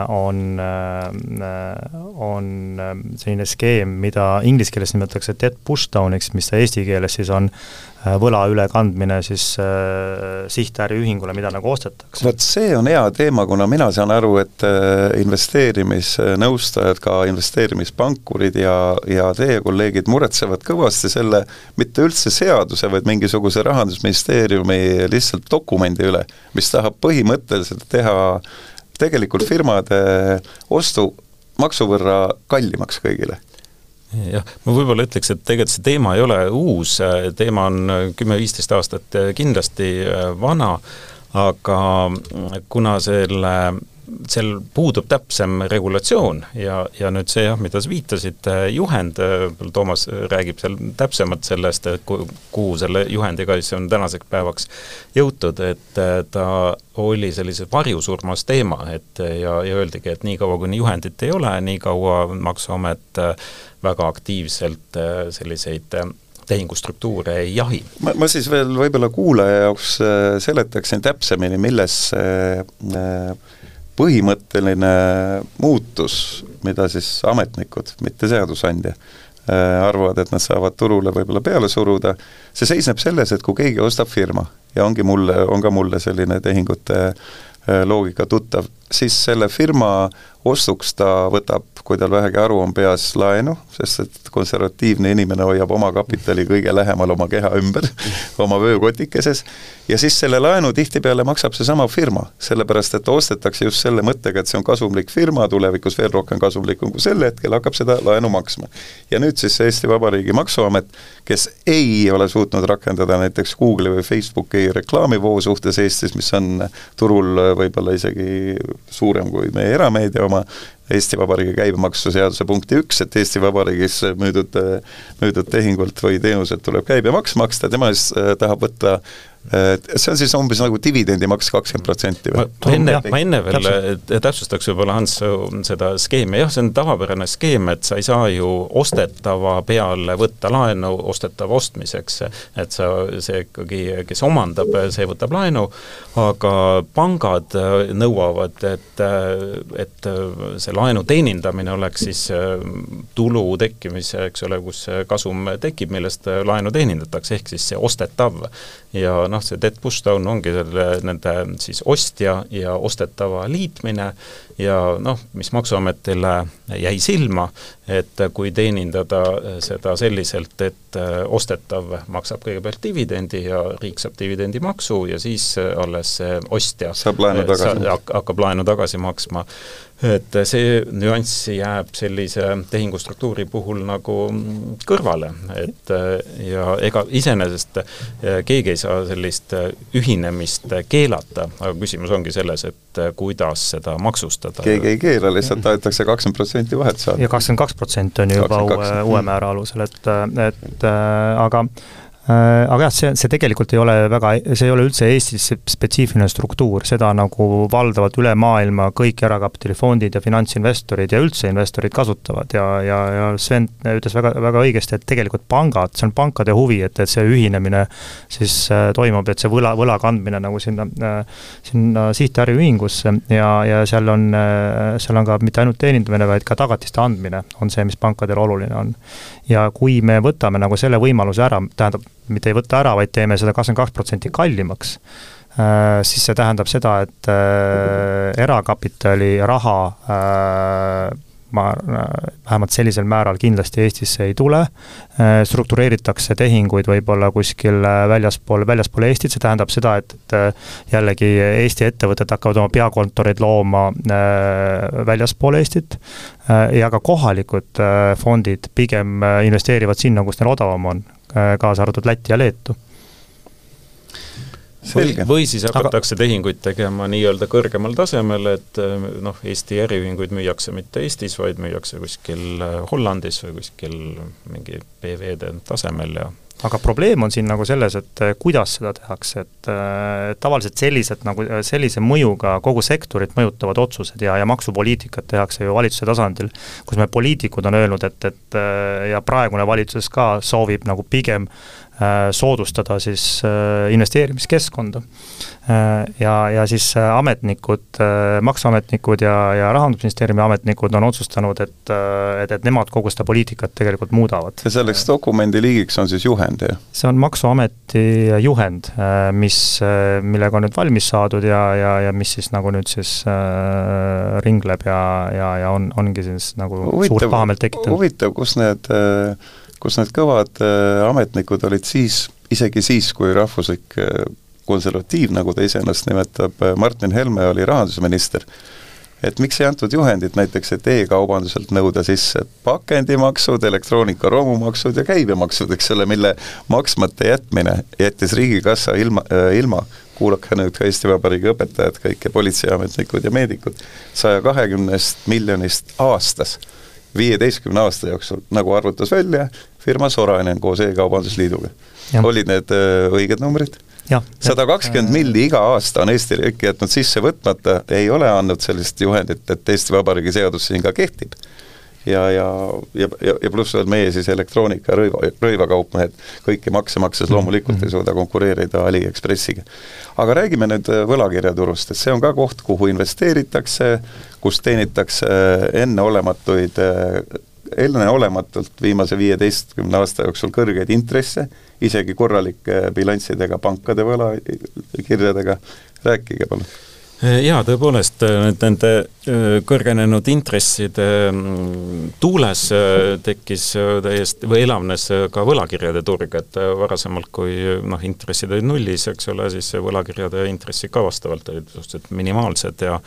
on, äh, on äh, selline skeem, mida inglise keeles nimetatakse debt pushdown'iks, mis eesti keeles siis on võla ülekandmine siis äh, sihtäriühingule, mida nagu ostetakse. vot see on hea teema, kuna mina saan aru, et investeerimisnõustajad, ka investeerimispankurid ja, ja teie kolleegid muretsevad kõvasti selle mitte üldse seaduse, vaid mingisuguse Rahandusministeeriumi lihtsalt dokumendi üle, mis tahab põhimõtteliselt teha tegelikult firmade ostu maksu võrra kallimaks kõigile. Jah, ma võib-olla ütleks, et tegelikult see teema ei ole uus, teema on kümme-viisteist aastat kindlasti vana, aga kuna selle seal puudub täpsem regulatsioon ja, ja nüüd see jah, mida sa viitasid, juhend, Toomas räägib seal täpsemalt sellest, et kuhu selle juhendiga siis on tänaseks päevaks jõutud, et ta oli sellises varjusurmas teema, et ja, ja öeldigi, et niikaua, kuni juhendit ei ole, nii kaua Maksuamet väga aktiivselt selliseid tehingustruktuure ei jahi. ma, ma siis veel võib-olla kuulaja jaoks seletaksin täpsemini, milles see äh, põhimõtteline muutus, mida siis ametnikud, mitte seadusandja, äh, arvavad, et nad saavad turule võib-olla peale suruda, see seisneb selles, et kui keegi ostab firma ja ongi mulle, on ka mulle selline tehingute äh, loogika tuttav, siis selle firma ostuks ta võtab, kui tal vähegi aru on peas, laenu, sest et konservatiivne inimene hoiab oma kapitali kõige lähemal oma keha ümber [laughs] oma vöökotikeses, ja siis selle laenu tihtipeale maksab seesama firma, sellepärast et ostetakse just selle mõttega, et see on kasumlik firma, tulevikus veel rohkem kasumlikum kui sel hetkel, hakkab seda laenu maksma. ja nüüd siis Eesti Vabariigi Maksuamet, kes ei ole suutnud rakendada näiteks Google'i või Facebooki reklaamivoo suhtes Eestis, mis on turul võib-olla isegi suurem kui meie erameedia oma, Eesti Vabariigi käibemaksuseaduse punkti üks, et Eesti Vabariigis müüdud, müüdud tehingult või teenuselt tuleb käibemaks maksta, tema siis äh, tahab võtta see on siis umbes nagu dividendimaks kakskümmend protsenti või? ma enne, ma enne veel täpsustaks võib-olla Hans seda skeemi, jah, see on tavapärane skeem, et sa ei saa ju ostetava peale võtta laenu ostetava ostmiseks, et sa, see ikkagi, kes omandab, see võtab laenu, aga pangad nõuavad, et, et see laenu teenindamine oleks siis tulu tekkimise, eks ole, kus kasum tekib, millest laenu teenindatakse, ehk siis see ostetav. Ja noh, see debt pushdown ongi selle, nende siis ostja ja ostetava liitmine ja noh, mis Maksuametile jäi silma, et kui teenindada seda selliselt, et ostetav maksab kõigepealt dividendi ja riik saab dividendimaksu ja siis alles see ostja saab laenu tagasi hakkab laenu tagasi maksma et see nüanss jääb sellise tehingustruktuuri puhul nagu kõrvale, et ja ega iseenesest keegi ei saa sellist ühinemist keelata, aga küsimus ongi selles, et kuidas seda maksustada. Keegi ei keela, lihtsalt tahetakse kakskümmend protsenti vahet saada. ja kakskümmend kaks protsenti on ju juba uue, uue määra alusel, et, et aga Äh, aga jah, see, see tegelikult ei ole väga, see ei ole üldse Eestis spetsiifiline struktuur, seda nagu valdavalt üle maailma kõik erakapitalifondid ja finantsinvestorid ja üldse investorid kasutavad ja, ja, ja Sven ütles väga, väga õigesti, et tegelikult pangad, see on pankade huvi, et, et see ühinemine siis äh, toimub, et see võla, võla kandmine nagu sinna äh,, sinna sihtäriühingusse ja, ja seal on äh,, seal on ka mitte ainult teenindamine, vaid ka tagatiste andmine on see, mis pankadel oluline on. ja kui me võtame nagu selle võimaluse ära, tähendab, mitte ei võta ära, vaid teeme seda kakskümmend kaks protsenti kallimaks, äh, siis see tähendab seda, et äh, erakapitali raha äh, ma vähemalt sellisel määral kindlasti Eestisse ei tule, struktureeritakse tehinguid võib-olla kuskil väljaspool, väljaspool Eestit, see tähendab seda, et, jällegi Eesti ettevõtted hakkavad oma peakontoreid looma väljaspool Eestit ja ka kohalikud fondid pigem investeerivad sinna, kus neil odavam on, kaasa arvatud Läti ja Leetu. või, või siis hakatakse Aga... tehinguid tegema nii-öelda kõrgemal tasemel, et äh, noh, Eesti äriühinguid müüakse mitte Eestis, vaid müüakse kuskil äh, Hollandis või kuskil mingi PV-de tasemel ja aga probleem on siin nagu selles, et äh, kuidas seda tehakse, et äh, tavaliselt sellised nagu, äh, sellise mõjuga kogu sektorit mõjutavad otsused ja, ja maksupoliitikat tehakse ju valitsuse tasandil, kus me poliitikud on öelnud, et, et ja praegune valitsus ka soovib nagu pigem soodustada siis investeerimiskeskkonda. Ja, ja siis ametnikud, maksuametnikud ja, ja Rahandusministeeriumi ametnikud on otsustanud, et, et, et nemad kogu seda poliitikat tegelikult muudavad. ja selleks dokumendi liigiks on siis juhend, jah? see on Maksuameti juhend, äh, mis, äh, millega on nüüd valmis saadud ja, ja, ja mis siis nagu nüüd siis äh, ringleb ja, ja, ja on, ongi siis nagu huvitav, suurt pahameelt tekitanud. huvitav, kus need, äh, kus need kõvad ametnikud olid siis, isegi siis, kui rahvuslik konservatiiv, nagu ta iseennast nimetab, Martin Helme oli rahandusminister. Et miks ei antud juhendit näiteks, et e-kaubanduselt nõuda sisse pakendimaksud, elektroonika romumaksud ja käibemaksud, eks ole, mille maksmata jätmine jättis Riigikassa ilma äh,, ilma, kuulake nüüd ka Eesti Vabariigi õpetajad kõik ja politseiametnikud ja meedikud, saja kahekümnest miljonist aastas, viieteistkümne aasta jooksul, nagu arvutas välja firma Sorainen koos E-kaubandusliiduga. olid need äh, õiged numbrid? sada kakskümmend milli iga aasta on Eesti riik jätnud sisse võtmata, ei ole andnud sellist juhendit, et Eesti Vabariigi seadus siin ka kehtib. Ja, ja, ja, ja, ja pluss veel meie siis elektroonika rõiva, rõivakaupmehed kõiki makse makstes loomulikult ei suuda konkureerida Aliekspressiga. aga räägime nüüd äh, võlakirjaturust, et see on ka koht, kuhu investeeritakse, kus teenitakse äh, enneolematuid äh, enneolematult viimase viieteistkümne aasta jooksul kõrgeid intresse, isegi korralike bilanssidega pankade võlakirjadega, rääkige palun jaa, tõepoolest, nende kõrgenenud intresside mm, tuules tekkis täiesti, või elavnes ka võlakirjade turg, et varasemalt, kui noh, intressid olid nullis, eks ole, siis võlakirjade intressid ka vastavalt olid suhteliselt minimaalsed ja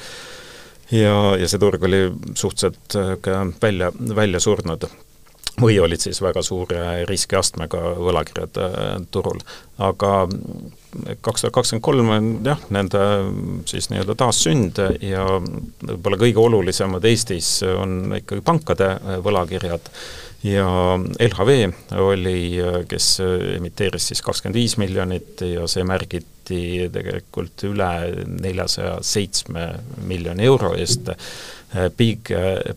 ja, ja see turg oli suhteliselt äh, välja, välja surnud või olid siis väga suure riskiastmega võlakirjad äh, turul. aga kaks tuhat kakskümmend kolm on jah, nende siis nii-öelda taassünd ja võib-olla kõige olulisemad Eestis on ikkagi pankade äh, võlakirjad ja LHV oli, kes emiteeris siis kakskümmend viis miljonit ja see märgiti müüdi tegelikult üle neljasaja seitsme miljoni euro eest. Big,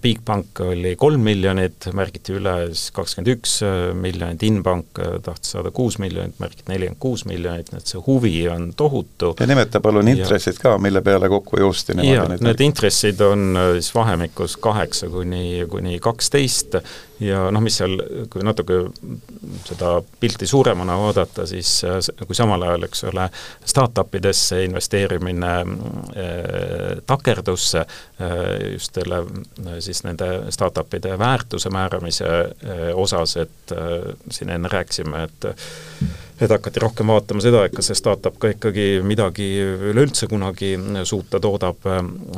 Bigbank oli kolm miljonit, märgiti üle siis kakskümmend üks miljonit, Inbank tahtis saada kuus miljonit, märgiti nelikümmend kuus miljonit, nii et see huvi on tohutu. ja nimeta palun intressid ka, mille peale kokku joosti jaa, need intressid on siis vahemikus kaheksa kuni, kuni kaksteist ja noh, mis seal, kui natuke seda pilti suuremana vaadata, siis kui samal ajal, eks ole, startup idesse investeerimine äh, takerdus äh, just selle äh, siis nende startup'ide väärtuse määramise osas, et siin enne rääkisime, et et hakati rohkem vaatama seda, et kas see startup ka ikkagi midagi üleüldse kunagi suuta toodab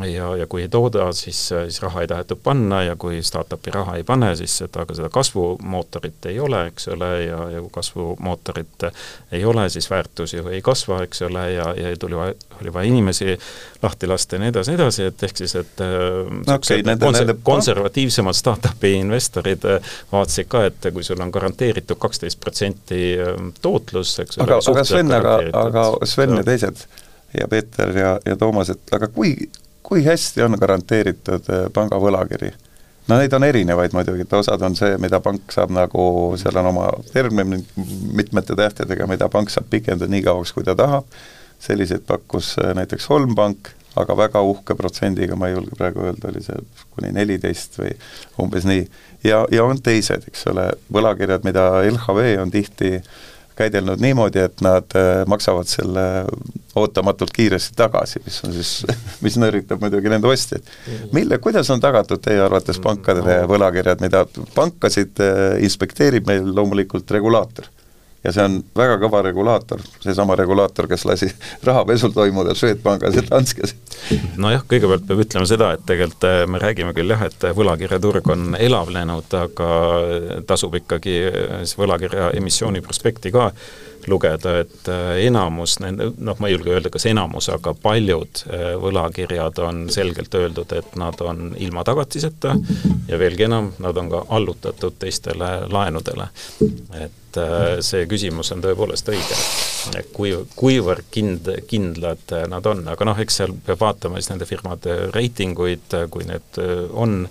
ja, ja kui ei tooda, siis, siis raha ei tahetud panna ja kui startup'i raha ei pane, siis seda, ka seda kasvumootorit ei ole, eks ole, ja, ja kui kasvumootorit ei ole, siis väärtus ju ei kasva, eks ole, ja, ja tuli, oli vaja inimesi lahti lasta ja nii edasi, nii edasi, et ehk siis, et no, okay, nende, konser nende... konservatiivsemad startup'i investorid vaatasid ka, et kui sul on garanteeritud kaksteist protsenti tootlust, suhtlus, eks aga, aga Sven, aga, aga Sven ja teised ja Peeter ja, ja Toomas, et aga kui, kui hästi on garanteeritud äh, panga võlakiri? no neid on erinevaid muidugi, et osad on see, mida pank saab nagu, seal on oma termin mitmete tähtedega, mida pank saab pikendada nii kauaks, kui ta tahab, selliseid pakkus äh, näiteks Holm Pank, aga väga uhke protsendiga, ma ei julge praegu öelda, oli see kuni neliteist või umbes nii. ja, ja on teised, eks ole, võlakirjad, mida LHV on tihti äh, käidelnud niimoodi, et nad äh, maksavad selle ootamatult kiiresti tagasi, mis on siis, [laughs] mis nõrritab muidugi nende ostjaid. mille, kuidas on tagatud teie arvates pankadele võlakirjad, mida pankasid äh, inspekteerib meil loomulikult regulaator? Ja see on väga kõva regulaator, seesama regulaator, kes lasi [laughs] rahapesul toimuda Swedbankis ja Danskes. nojah, kõigepealt peab ütlema seda, et tegelikult äh, me räägime küll jah, et võlakirjaturg on elavnenud, aga tasub ikkagi siis võlakirja emissiooni prospekti ka lugeda, et enamus nende, noh, ma ei julge öelda, kas enamus, aga paljud võlakirjad on selgelt öeldud, et nad on ilma tagatiseta ja veelgi enam, nad on ka allutatud teistele laenudele. et see küsimus on tõepoolest õige, kui, kuivõrd kind, kindlad nad on, aga noh, eks seal peab vaatama siis nende firmade reitinguid, kui need on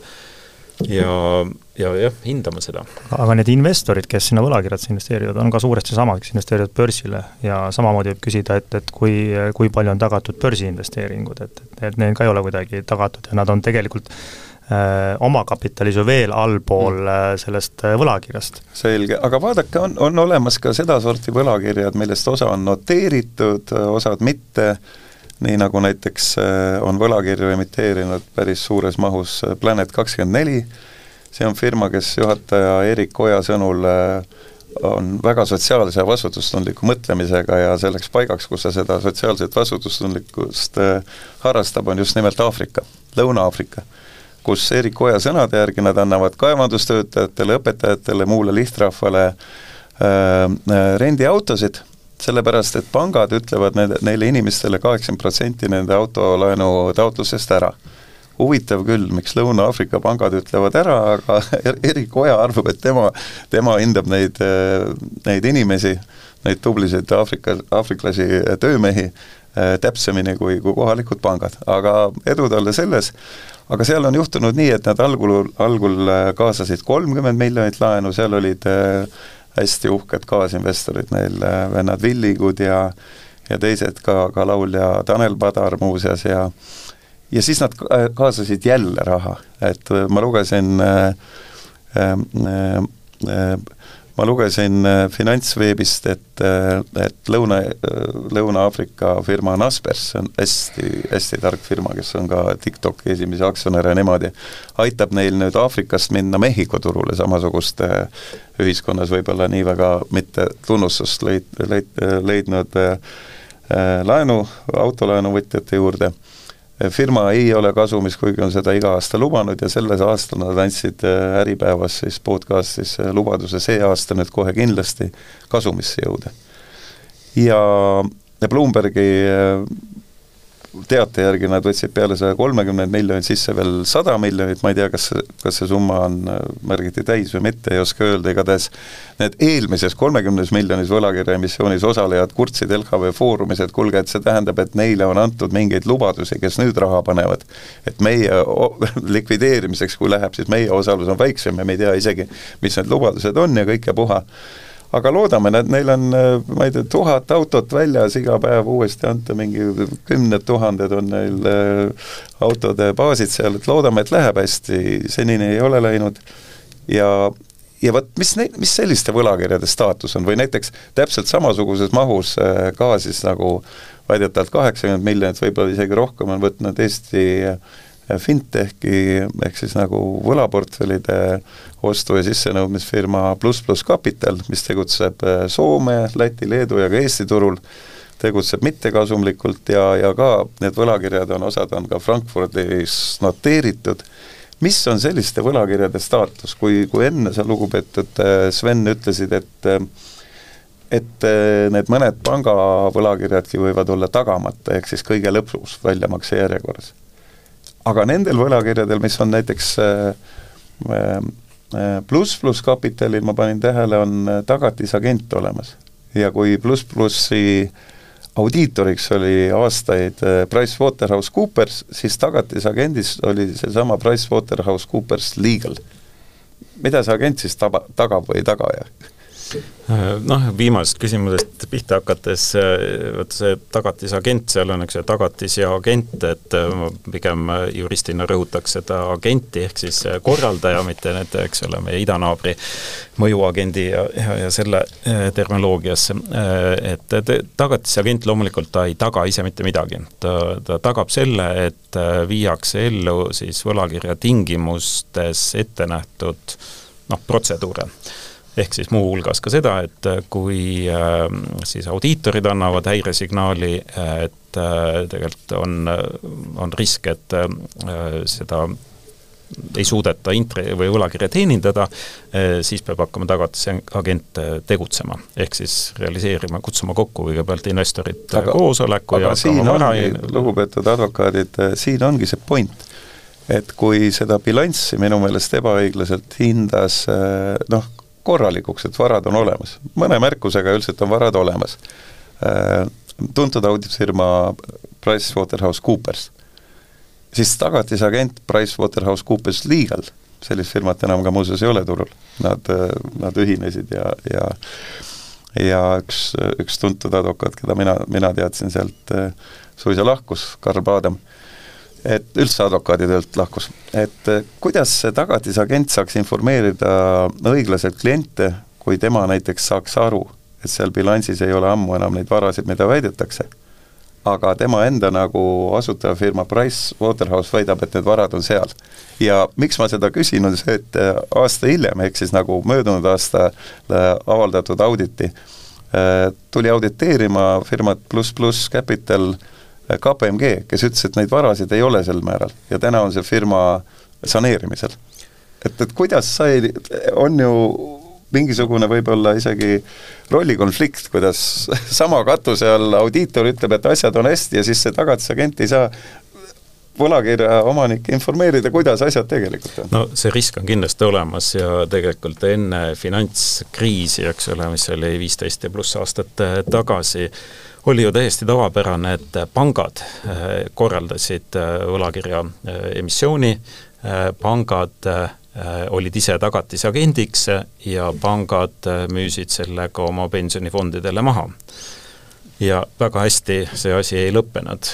ja, ja jah, hindama seda. aga need investorid, kes sinna võlakirjadesse investeerivad, on ka suuresti samad, kes investeerivad börsile ja samamoodi võib küsida, et, et kui, kui palju on tagatud börsiinvesteeringud, et, et, et need ka ei ole kuidagi tagatud ja nad on tegelikult äh, omakapitalis ju veel allpool mm. äh, sellest äh, võlakirjast. selge, aga vaadake, on, on olemas ka sedasorti võlakirjad, millest osa on noteeritud, osad mitte äh,, nii nagu näiteks äh, on võlakirju emiteerinud päris suures mahus äh, Planet kakskümmend neli, see on firma, kes juhataja Erik Oja sõnul äh, on väga sotsiaalse ja vastutustundliku mõtlemisega ja selleks paigaks, kus ta seda sotsiaalset vastutustundlikkust harrastab, on just nimelt Aafrika, Lõuna-Aafrika, kus Erik Oja sõnade järgi nad annavad kaevandustöötajatele, õpetajatele, muule lihtrahvale äh, rendiautosid sellepärast et pangad ütlevad nende, neile inimestele kaheksakümmend protsenti nende autolaenu taotlusest ära. huvitav küll, miks Lõuna-Aafrika pangad ütlevad ära, aga [laughs] Erik Oja arvab, et tema, tema hindab neid, neid inimesi, neid tublisid Aafrika, aafriklasi töömehi äh, täpsemini kui, kui kohalikud pangad, aga edu talle selles, aga seal on juhtunud nii, et nad algul, algul äh, kaasasid kolmkümmend miljonit laenu, seal olid äh, hästi uhked kaasinvestorid neil, äh, vennad Villigud ja ja teised ka, ka laulja Tanel Padar muuseas ja ja siis nad äh, kaasasid jälle raha, et äh, ma lugesin äh, äh, äh, ma lugesin äh, Finantsveebist, et, äh, et Lõuna, äh, Lõuna-Aafrika firma Naspers, see on hästi, hästi tark firma, kes on ka TikToki esimese aktsionäre niimoodi, aitab neil nüüd Aafrikast minna Mehhiko turule samasugust ühiskonnas võib-olla nii väga mitte tunnustust leid-, leid-, leidnud laenu, autolaenuvõtjate juurde firma ei ole kasumis, kuigi on seda iga aasta lubanud ja selles aastal nad andsid äh, Äripäevas siis podcastis äh, lubaduse see aasta nüüd kohe kindlasti kasumisse jõuda. ja, Bloombergi äh, teate järgi nad võtsid peale saja kolmekümne miljonit sisse veel sada miljonit, ma ei tea, kas, kas see summa on, äh, märgiti täis või mitte, ei oska öelda, igatahes need eelmises kolmekümnes miljonis võlakirja emissioonis osalejad kurtsid LHV Foorumis, et kuulge, et see tähendab, et neile on antud mingeid lubadusi, kes nüüd raha panevad. et meie [laughs] likvideerimiseks, kui läheb, siis meie osalus on väiksem ja me ei tea isegi, mis need lubadused on ja kõik ja puha aga loodame, et neil on, ma ei tea, tuhat autot väljas iga päev uuesti anta, mingi kümned tuhanded on neil äh, autode baasid seal, et loodame, et läheb hästi, senini ei ole läinud. Ja ja vot mis neid, mis selliste võlakirjade staatus on? Või näiteks täpselt samasuguses mahus äh, ka siis nagu väidetavalt kaheksakümmend miljonit, võib-olla isegi rohkem on võtnud Eesti äh, fintechi ehk siis nagu võlaportfellide ostu- ja sissenõudmisfirma Pluss Pluss Capital, mis tegutseb äh, Soome, Läti, Leedu ja ka Eesti turul, tegutseb mittekasumlikult ja, ja ka need võlakirjad on, osad on ka Frankfurdis noteeritud, mis on selliste võlakirjade staatus, kui, kui enne sa, lugupeetud äh, Sven, ütlesid, et äh, et need mõned panga võlakirjadki võivad olla tagamata, ehk siis kõige lõpus väljamakse järjekorras aga nendel võlakirjadel, mis on näiteks äh, äh, pluss pluss kapitalil, ma panin tähele, on äh, tagatisagent olemas. ja kui pluss plussi audiitoriks oli aastaid PricewaterhouseCoopers, siis tagatisagendis oli seesama PricewaterhouseCoopers Legal. mida see agent siis taba, tagab või ei taga ja noh, viimasest küsimusest pihta hakates, vot see tagatisagent, seal on üks tagatis ja agent, et ma pigem juristina rõhutaks seda agenti, ehk siis korraldaja, mitte need, eks ole, meie idanaabri mõjuagendi ja, ja, ja selle eh, terminoloogiasse. et tagatisagent loomulikult ta ei taga ise mitte midagi, ta, ta tagab selle, et viiakse ellu siis võlakirja tingimustes ette nähtud noh, protseduure ehk siis muuhulgas ka seda, et äh, kui äh, siis audiitorid annavad häiresignaali, et äh, tegelikult on, on risk, et seda ei suudeta intri- või võlakirja teenindada, siis peab hakkama tagatisagent tegutsema. ehk siis realiseerima, kutsuma kokku kõigepealt investorid aga, koosoleku aga ja siin ongi, lugupeetud advokaadid, siin ongi see point et kui seda bilanssi minu meelest ebaõiglaselt hindas noh, korralikuks, et varad on olemas, mõne märkusega üldiselt on varad olemas. tuntud auditfirma PricewaterhouseCoopers, siis tagatisagent PricewaterhouseCoopers Legal, sellist firmat enam ka muuseas ei ole turul, nad, nad ühinesid ja, ja ja üks, üks tuntud advokaat, keda mina, mina teadsin sealt, suisa lahkus, Karl Paadam et üldse advokaaditöölt lahkus, et eh, kuidas see tagatisagent saaks informeerida õiglaselt kliente, kui tema näiteks saaks aru, et seal bilansis ei ole ammu enam neid varasid, mida väidetakse, aga tema enda nagu asutajafirma Price Waterhouse väidab, et need varad on seal. ja miks ma seda küsin, on see, et eh, aasta hiljem, ehk siis nagu möödunud aastal avaldatud auditi, eh, tuli auditeerima firmat Pluss Pluss Capital äh, KPMG, kes ütles, et neid varasid ei ole sel määral ja täna on see firma saneerimisel. et, et kuidas sai, on ju mingisugune võib-olla isegi rollikonflikt, kuidas [laughs] sama katuse all audiitor ütleb, et asjad on hästi ja siis see tagatisagent ei saa võlakirja omanikke informeerida, kuidas asjad tegelikult on? no see risk on kindlasti olemas ja tegelikult enne finantskriisi, eks ole, mis oli viisteist ja pluss aastat tagasi, oli ju täiesti tavapärane, et pangad äh, korraldasid äh, võlakirja äh, emissiooni, pangad olid ise tagatisagendiks ja pangad müüsid sellega oma pensionifondidele maha. ja väga hästi see asi ei lõppenud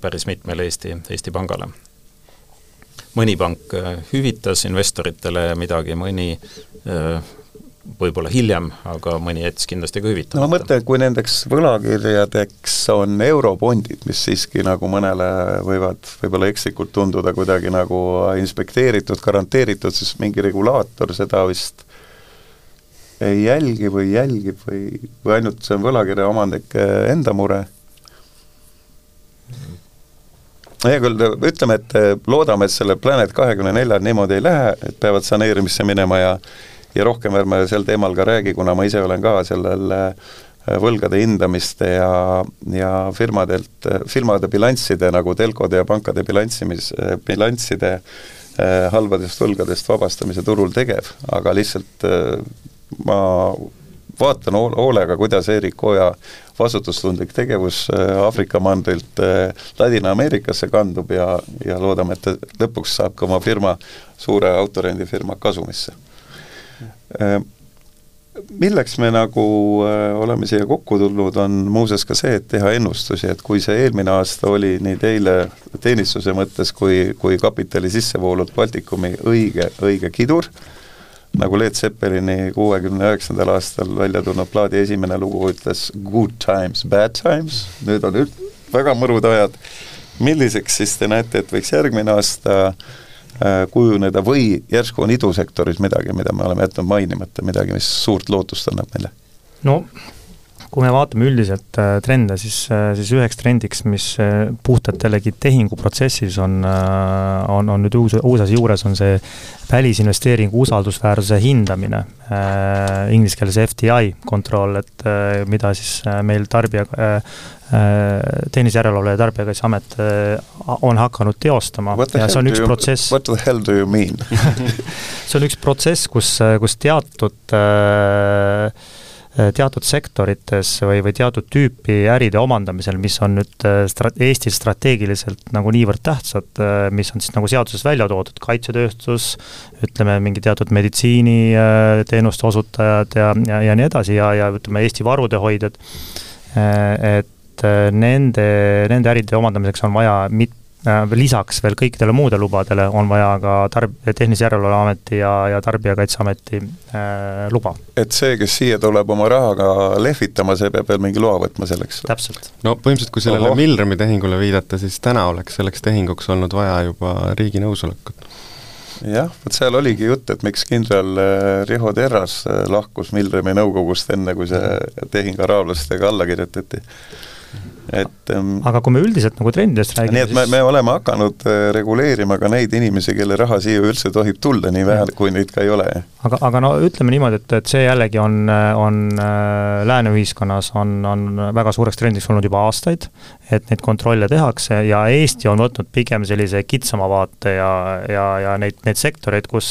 päris mitmele Eesti, Eesti pangale. mõni pank hüvitas investoritele midagi, mõni võib-olla hiljem, aga mõni jättis kindlasti ka hüvitamata. no ma mõtlen, kui nendeks võlakirjadeks on eurobondid, mis siiski nagu mõnele võivad võib-olla ekslikult tunduda kuidagi nagu inspekteeritud, garanteeritud, siis mingi regulaator seda vist ei jälgi või jälgib või, või ainult see on võlakirja omanike enda mure? hea küll, ütleme, et loodame, et selle Planet kahekümne neljal niimoodi ei lähe, et peavad saneerimisse minema ja ja rohkem ärme sel teemal ka räägi, kuna ma ise olen ka sellel äh, võlgade hindamiste ja, ja firmadelt, äh, firmade bilansside nagu telkode ja pankade bilanssimis, äh, bilansside eh, halbadest võlgadest vabastamise turul tegev, aga lihtsalt eh, ma vaatan hoolega, kuidas Erik Oja vastutustundlik tegevus Aafrika mandrilt Ladina-Ameerikasse kandub ja, ja loodame, et lõpuks saab ka oma firma, suure autorendifirma kasumisse milleks me nagu äh, oleme siia kokku tulnud, on muuseas ka see, et teha ennustusi, et kui see eelmine aasta oli nii teile teenistuse mõttes kui, kui kapitali sissevoolud Baltikumi õige, õige kidur, nagu Leet Seppelini kuuekümne üheksandal aastal välja tulnud plaadi esimene lugu ütles, good times, bad times, nüüd on väga mõrud ajad, milliseks siis te näete, et võiks järgmine aasta äh, Äh, kujuneda või järsku on idusektoris midagi, mida me oleme jätnud mainimata, midagi, mis suurt lootust annab meile? no kui me vaatame üldiselt äh, trende, siis, äh, siis üheks trendiks, mis puhtalt jällegi tehinguprotsessis on, on, on nüüd uus, uus asi juures, on see välisinvesteeringu usaldusväärsuse hindamine äh,, inglise keeles FDI kontroll, et äh, mida siis meil tarbija äh,, Tehnilise Järelevalve ja Tarbijakaitseamet on hakanud teostama ja see on üks you, protsess. What the hell do you mean [laughs] see on üks protsess, kus, kus teatud äh, Äh, teatud sektorites või, või teatud tüüpi äride omandamisel, mis on nüüd äh, stra-, Eestis strateegiliselt nagu niivõrd tähtsad, äh, mis on siis nagu seaduses välja toodud, kaitsetööstus, ütleme, mingi teatud meditsiiniteenuste osutajad ja, ja, ja nii edasi ja, ja ütleme, Eesti varude hoidjad, et nende, nende äride omandamiseks on vaja mit-, Äh, lisaks veel kõikidele muudele lubadele on vaja ka tarb-, Tehnilise Järelevalve Ameti ja, ja Tarbijakaitseameti äh, luba. et see, kes siia tuleb oma rahaga lehvitama, see peab veel mingi loa võtma selleks? täpselt. no põhimõtteliselt, kui sellele Oho. Milremi tehingule viidata, siis täna oleks selleks tehinguks olnud vaja juba riigi nõusolekut jah, vot seal oligi jutt, et miks kindral äh, Riho Terras lahkus Milremi nõukogust enne, kui see tehing araablastega alla kirjutati et ähm, aga kui me üldiselt nagu trendidest räägime nii et me, me oleme hakanud äh, reguleerima ka neid inimesi, kelle raha siia üldse tohib tulla, nii vähe, kui neid ka ei ole. aga, aga no ütleme niimoodi, et, et see jällegi on, on äh, lääne ühiskonnas on, on väga suureks trendiks olnud juba aastaid, et neid kontrolle tehakse ja Eesti on võtnud pigem sellise kitsama vaate ja, ja, ja neid, neid sektoreid, kus,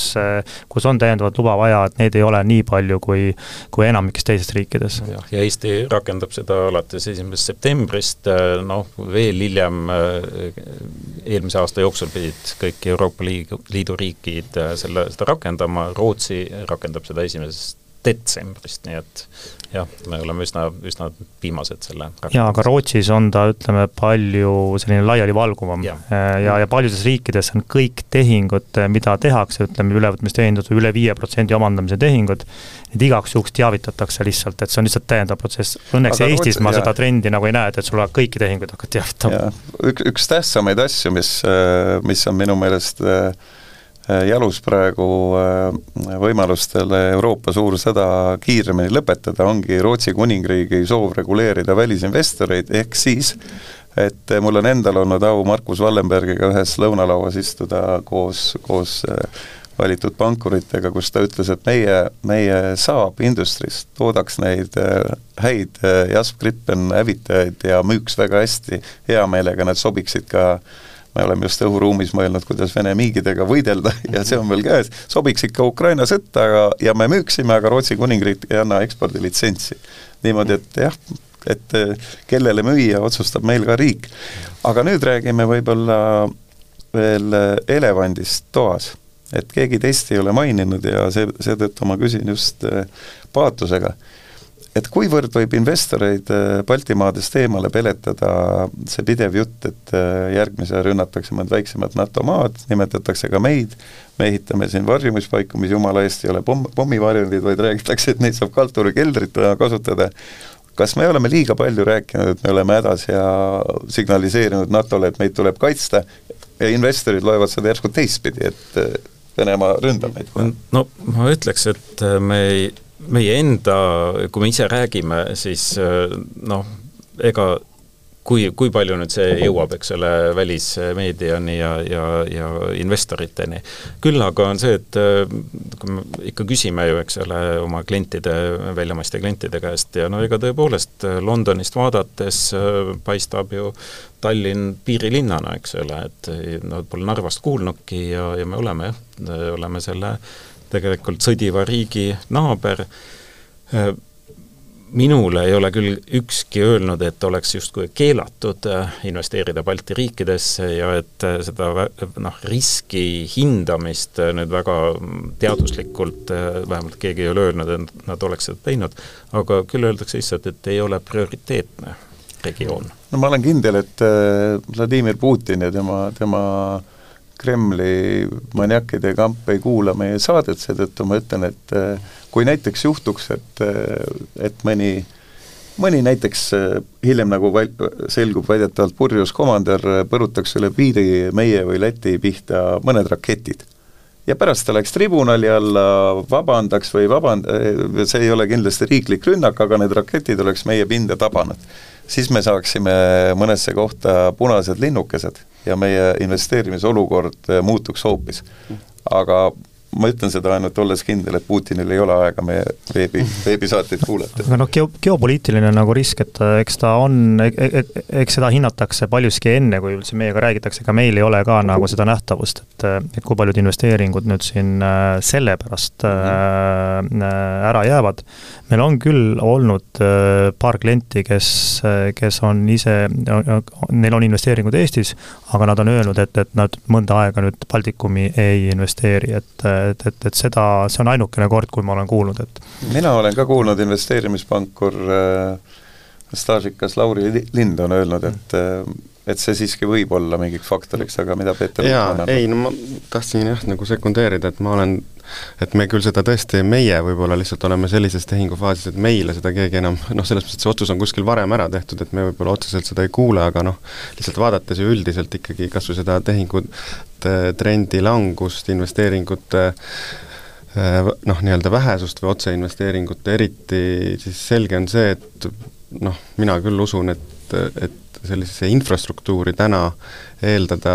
kus on täiendavat luba vaja, et neid ei ole nii palju kui, kui enamikes teistes riikides. jah, ja Eesti rakendab seda alates esimesest septembrist, noh, veel hiljem eelmise aasta jooksul pidid kõik Euroopa Liidu, Liidu riigid selle, seda rakendama, Rootsi rakendab seda esimesest detsembrist, nii et jah, me oleme üsna, üsna viimased selle jaa, aga Rootsis on ta, ütleme, palju selline laialivalguvam ja, ja, ja paljudes riikides on kõik tehingud, mida tehakse, ütleme, ülevõtmistehingud või üle viie protsendi omandamise tehingud, need igaks juhuks teavitatakse lihtsalt, et see on lihtsalt täiendav protsess. Õnneks aga Eestis Rootsi, ma jah. seda trendi nagu ei näe, et sul kõiki tehinguid hakkad teavitama. üks, üks tähtsamaid asju, mis, mis on minu meelest äh, Äh, jalus praegu äh, võimalustele Euroopa suur sõda kiiremini lõpetada, ongi Rootsi kuningriigi soov reguleerida välisinvestoreid, ehk siis et mul on endal olnud au Markus Wallenbergiga ühes lõunalauas istuda koos, koos äh, valitud pankuritega, kus ta ütles, et meie, meie Saab Industries toodaks neid häid Jasp Gripen hävitajaid ja müüks väga hästi, hea meelega nad sobiksid ka äh, me oleme just õhuruumis mõelnud, kuidas Vene miigidega võidelda ja see on veel käes, sobiks ikka Ukraina sõtta, aga, ja me müüksime, aga Rootsi kuningriik ei anna ekspordilitsentsi. niimoodi, et jah, et kellele müüa, otsustab meil ka riik. aga nüüd räägime võib-olla veel elevandist toas. et keegi teist ei ole maininud ja see, seetõttu ma küsin just äh, paatusega et kuivõrd võib investoreid äh, Baltimaadest eemale peletada see pidev jutt, et äh, järgmise rünnatakse mõnd väiksemat NATO maad, nimetatakse ka meid, me ehitame siin varjumispaiku, mis jumala eest ei ole pomm, pommivarjundid, vaid räägitakse, et neid saab kalturikeldrit kasutada, kas me oleme liiga palju rääkinud, et me oleme hädas ja signaliseerinud NATO-le, et meid tuleb kaitsta ja investorid loevad seda järsku teistpidi, et äh, Venemaa ründab meid? no ma ütleks, et me ei meie enda, kui me ise räägime, siis äh, noh, ega kui, kui palju nüüd see jõuab, eks ole, välismeediani ja, ja, ja investoriteni. küll aga on see, et äh, kui me ikka küsime ju, eks ole, oma klientide, väljamaiste klientide käest ja no ega tõepoolest äh, Londonist vaadates paistab ju Tallinn piirilinnana, eks ole, et nad pole Narvast kuulnudki ja, ja me oleme jah, oleme selle tegelikult sõdiva riigi naaber, äh, minule ei ole küll ükski öelnud, et oleks justkui keelatud äh, investeerida Balti riikidesse ja et äh, seda noh, riski hindamist nüüd väga teaduslikult, vähemalt keegi ei ole öelnud, et nad oleks seda teinud, aga küll öeldakse lihtsalt, et ei ole prioriteetne regioon. no ma olen kindel, et Vladimir Putin ja tema, tema Kremli maniakide kamp ei kuula meie saadet, seetõttu ma ütlen, et eh, kui näiteks juhtuks, et, eh, et mõni mõni näiteks eh, hiljem, nagu val-, selgub, väidetavalt purjus komandör põrutaks üle piiri meie või Läti pihta mõned raketid. ja pärast ta läks tribunali alla, vabandaks või vaband-, see ei ole kindlasti riiklik rünnak, aga need raketid oleks meie pinda tabanud siis me saaksime mõnesse kohta punased linnukesed ja meie investeerimisolukord eh, muutuks hoopis. aga ma ütlen seda ainult olles kindel, et Putinil ei ole aega meie veebi, veebisaateid kuulata. aga noh, geo-, geopoliitiline nagu risk, et äh, eks ta on, e-, e-, e-, eks seda hinnatakse paljuski enne, kui üldse meiega räägitakse, ega meil ei ole ka nagu seda nähtavust, et äh, et kui paljud investeeringud nüüd siin äh, selle pärast mhm. ära jäävad. meil on küll olnud paar klienti, kes, kes on ise, neil on investeeringud Eestis, aga nad on öelnud, et, et nad mõnda aega nüüd Baltikumi ei investeeri, et et, et, et seda, see on ainukene kord, kui ma olen kuulnud, et mina olen ka kuulnud, investeerimispankur äh, staažikas Lauri Lind on öelnud, et äh, et see siiski võib olla mingiks faktoriks, aga mida Peeter jaa, ei no ma tahtsin jah, nagu sekundeerida, et ma olen et me küll seda tõesti, meie võib-olla lihtsalt oleme sellises tehingufaasis, et meile seda keegi enam noh, selles mõttes, et see otsus on kuskil varem ära tehtud, et me võib-olla otseselt seda ei kuule, aga noh, lihtsalt vaadates ju üldiselt ikkagi kas või seda tehingute trendi langust, investeeringute eh, noh, nii-öelda vähesust või otseinvesteeringute eriti, siis selge on see, et noh, mina küll usun, et et, et sellisesse infrastruktuuri täna eeldada,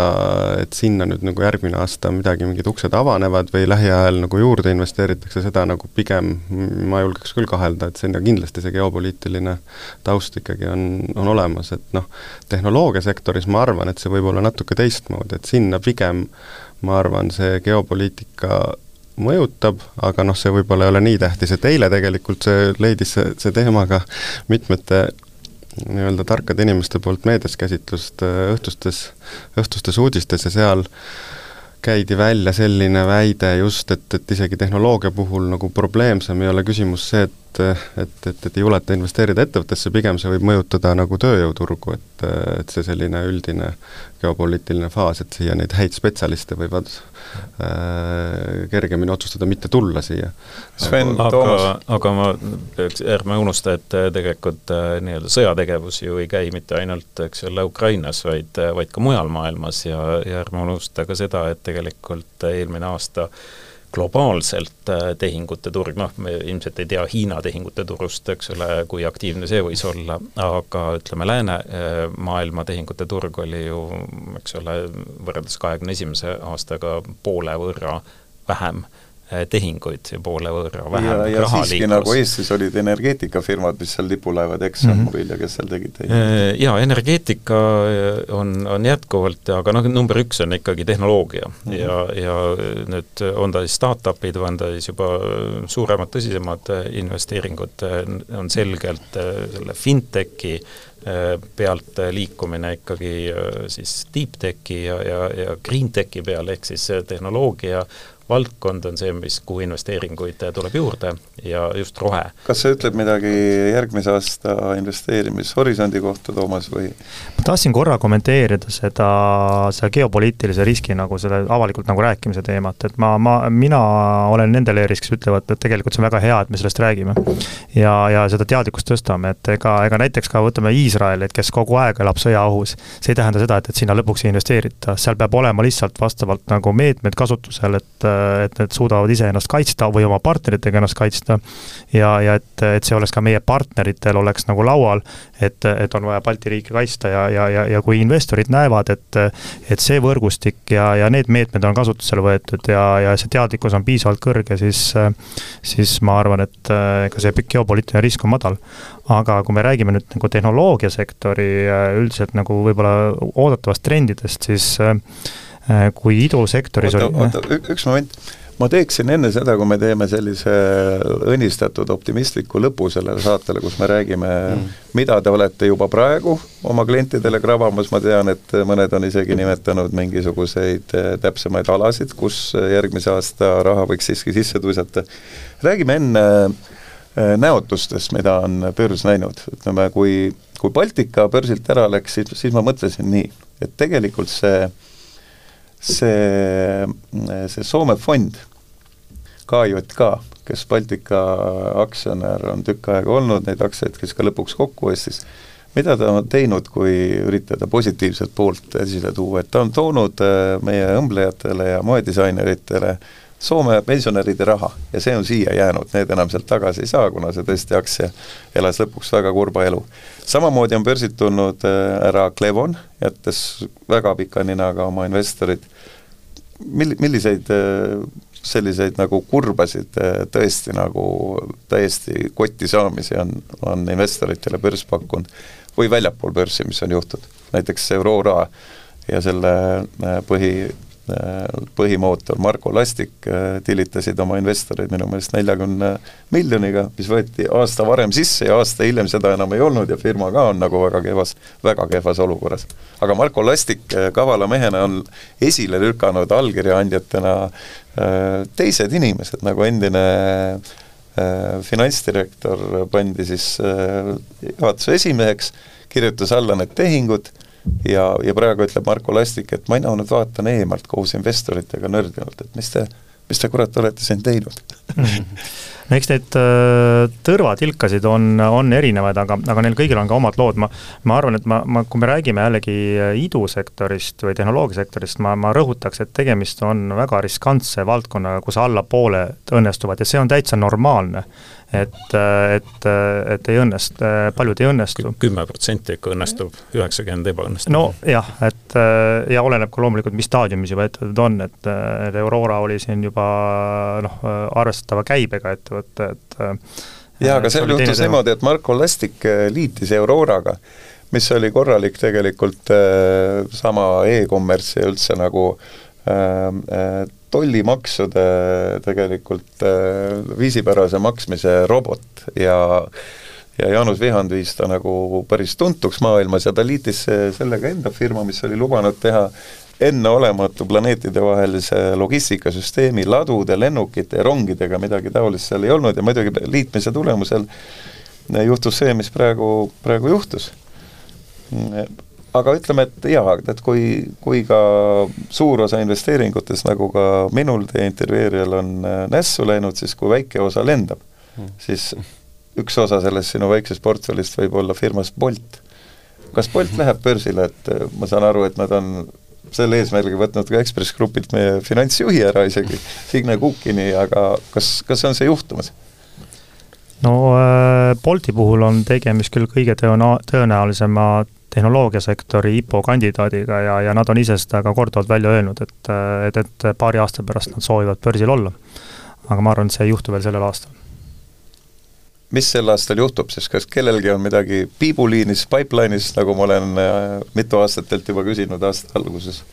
et sinna nüüd nagu järgmine aasta midagi, mingid uksed avanevad või lähiajal nagu juurde investeeritakse, seda nagu pigem ma julgeks küll kahelda, et sinna kindlasti see geopoliitiline taust ikkagi on, on olemas, et noh, tehnoloogiasektoris ma arvan, et see võib olla natuke teistmoodi, et sinna pigem ma arvan, see geopoliitika mõjutab, aga noh, see võib-olla ei ole nii tähtis, et eile tegelikult see leidis see, see teema ka mitmete nii-öelda tarkade inimeste poolt meedias käsitlust äh, õhtustes, õhtustes uudistes ja seal käidi välja selline väide just, et, et isegi tehnoloogia puhul nagu probleemsem ei ole küsimus see, et et, et, et ei juleta investeerida ettevõttesse, pigem see võib mõjutada nagu tööjõuturgu, et, et see selline üldine geopoliitiline faas, et siia neid häid spetsialiste võivad kergemini otsustada mitte tulla siia. Sven, aga, aga ma, ärme unusta, et äh, tegelikult äh, nii-öelda sõjategevus ju ei käi mitte ainult, eks ole, Ukrainas, vaid, äh, vaid ka mujal maailmas ja, ja ärme unusta ka seda, et tegelikult eelmine aasta äh, globaalselt äh, tehingute turg, noh, me ilmselt ei tea Hiina tehingute turust, eks ole, kui aktiivne see võis olla, aga ütleme, läänemaailma äh, tehingute turg oli ju, eks ole, võrreldes kahekümne esimese aastaga poole võrra vähem. Äh, tehinguid ja poole võrra vähem ja, ja raha siiski nagu Eestis olid energeetikafirmad, mis seal lipulaevad ExxonMobil mm -hmm. ja kes seal tegid tehinguid? Äh, jaa, energeetika on, on jätkuvalt, aga noh, number üks on ikkagi tehnoloogia mm -hmm. ja, ja nüüd on ta siis startup'id või on ta siis juba suuremad, tõsisemad investeeringud, on selgelt selle fintechi pealt liikumine ikkagi siis deep tech'i ja, ja, ja green tech'i peale, ehk siis tehnoloogia valdkond on see, mis, kuhu investeeringuid tuleb juurde ja just rohe. kas see ütleb midagi järgmise aasta investeerimishorisondi kohta, Toomas, või? ma tahtsin korra kommenteerida seda, seda geopoliitilise riski nagu selle avalikult nagu rääkimise teemat, et ma, ma, mina olen nende leeris, kes ütlevad, et tegelikult see on väga hea, et me sellest räägime. ja, ja seda teadlikkust tõstame, et ega, ega näiteks ka võtame Iisraeli, et kes kogu aeg elab sõjaohus, see ei tähenda seda, et, et sinna lõpuks ei investeerita, seal peab olema lihtsalt vastavalt nagu meetmed kasutusel, et et need suudavad iseennast kaitsta või oma partneritega ennast kaitsta. ja, ja et, et see oleks ka meie partneritel oleks nagu laual, et, et on vaja Balti riike kaitsta ja, ja, ja, ja kui investorid näevad, et et see võrgustik ja, ja need meetmed on kasutusele võetud ja, ja see teadlikkus on piisavalt kõrge, siis siis ma arvan, et ega see geopoliitiline risk on madal aga kui me räägime nüüd nagu tehnoloogiasektori üldiselt nagu võib-olla oodatavast trendidest, siis Äh, kui idusektoris oota, oli oota, üks moment, ma teeksin enne seda, kui me teeme sellise õnnistatud optimistliku lõpu sellele saatele, kus me räägime mm., mida te olete juba praegu oma klientidele kravamas, ma tean, et mõned on isegi nimetanud mingisuguseid äh, täpsemaid alasid, kus järgmise aasta raha võiks siiski sisse tuisata. räägime enne äh, näotustest, mida on börs näinud, ütleme, kui, kui Baltika börsilt ära läks, siis, siis ma mõtlesin nii, et tegelikult see äh, see, see Soome fond, KJK, kes Baltika aktsionär on tükk aega olnud, neid aktsiaid, kes ka lõpuks kokku ostis, mida ta on teinud, kui üritada positiivset poolt esile tuua, et ta on toonud äh, meie õmblejatele ja moedisaineritele äh, Soome pensionäride raha ja see on siia jäänud, need enam sealt tagasi ei saa, kuna see tõesti aktsia elas lõpuks väga kurba elu. samamoodi on börsilt tulnud äh, ära Clevon, jättes väga pika ninaga oma investorid, mil-, milliseid äh, selliseid nagu kurbasid äh, tõesti nagu täiesti kotti saamisi on, on investoritele börs pakkunud või väljapool börsi, mis on juhtunud, näiteks Aurora ja selle põhi põhimootor Marko Lastik äh, tilitasid oma investoreid minu meelest neljakümne miljoniga, mis võeti aasta varem sisse ja aasta hiljem seda enam ei olnud ja firma ka on nagu väga kehvas, väga kehvas olukorras. aga Marko Lastik äh, kavala mehena on esile lükanud allkirja andjatena äh, teised inimesed, nagu endine finantsdirektor pandi siis juhatuse esimeheks, kirjutas alla need tehingud ja, ja praegu ütleb Marko Lastik, et mina nüüd vaatan eemalt koos investoritega nördinult, et mis te, mis te kurat olete siin teinud? No [laughs] eks neid äh, tõrvatilkasid on, on erinevaid, aga, aga neil kõigil on ka omad lood, ma ma arvan, et ma, ma, kui me räägime jällegi idusektorist või tehnoloogiasektorist, ma, ma rõhutaks, et tegemist on väga riskantse valdkonnaga, kus allapoole õnnestuvad ja see on täitsa normaalne et, et, et ei õnnestu, paljud ei õnnestu. kümme protsenti ikka õnnestub, üheksakümmend ebaõnnestub. nojah, et ja oleneb ka loomulikult, mis staadiumis juba ettevõtted on, et, et Aurora oli siin juba noh, arvestatava käibega ettevõte, et jaa, aga seal juhtus niimoodi, et Marko Lastik liitis Auroraga, mis oli korralik tegelikult äh, sama e-commerce ja üldse nagu äh, tollimaksude tegelikult äh, viisipärase maksmise robot. Ja ja Jaanus Vihand viis ta nagu päris tuntuks maailmas ja ta liitis sellega enda firma, mis oli lubanud teha enneolematu planeetidevahelise logistikasüsteemi ladude, lennukite ja rongidega, midagi taolist seal ei olnud. Ja muidugi liitmise tulemusel juhtus see, mis praegu, praegu juhtus aga ütleme, et jaa, et kui, kui ka suur osa investeeringutest, nagu ka minul, teie intervjueerijal on äh, nässu läinud, siis kui väike osa lendab mm., siis üks osa sellest sinu väiksest portfellist võib olla firmas Bolt. kas Bolt läheb börsile, et äh, ma saan aru, et nad on selle eesmärgi võtnud ka Ekspress Grupilt meie finantsjuhi ära isegi, Signe Kukini, aga kas, kas on see juhtumas? No äh, Bolti puhul on tegemist küll kõige tõena-, tõenäolisema tehnoloogiasektori IPO kandidaadiga ja, ja nad on ise seda ka korduvalt välja öelnud, et, et, et paari aasta pärast nad soovivad börsil olla. aga ma arvan, et see ei juhtu veel sellel aastal. mis sel aastal juhtub siis, kas kellelgi on midagi piibuliinis, pipeline'is, nagu ma olen äh, mitu aastat teilt juba küsinud aasta alguses?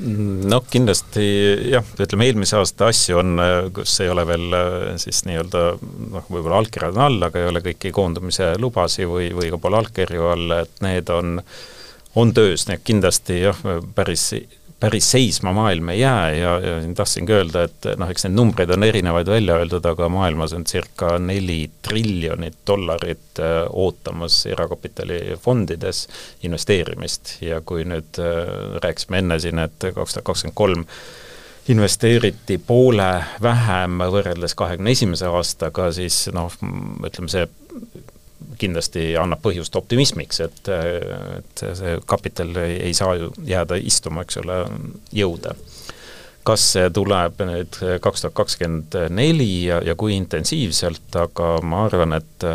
Noh, kindlasti jah, ütleme eelmise aasta asju on, kus ei ole veel siis nii-öelda noh, võib-olla allkirjad on all, aga ei ole kõiki koondumise lubasi või, või ka pole allkirju all, et need on, on töös, et kindlasti jah, päris päris seisma maailm ei jää ja, ja tahtsingi öelda, et noh, eks neid numbreid on erinevaid välja öeldud, aga maailmas on circa neli triljonit dollarit äh, ootamas erakapitalifondides investeerimist. Ja kui nüüd äh, rääkisime enne siin, et kaks tuhat kakskümmend kolm investeeriti poole vähem võrreldes kahekümne esimese aastaga, siis noh, ütleme see kindlasti annab põhjust optimismiks, et, et see kapital ei, ei saa ju jääda istuma, eks ole, jõude. kas see tuleb nüüd kaks tuhat kakskümmend neli ja, ja kui intensiivselt, aga ma arvan, et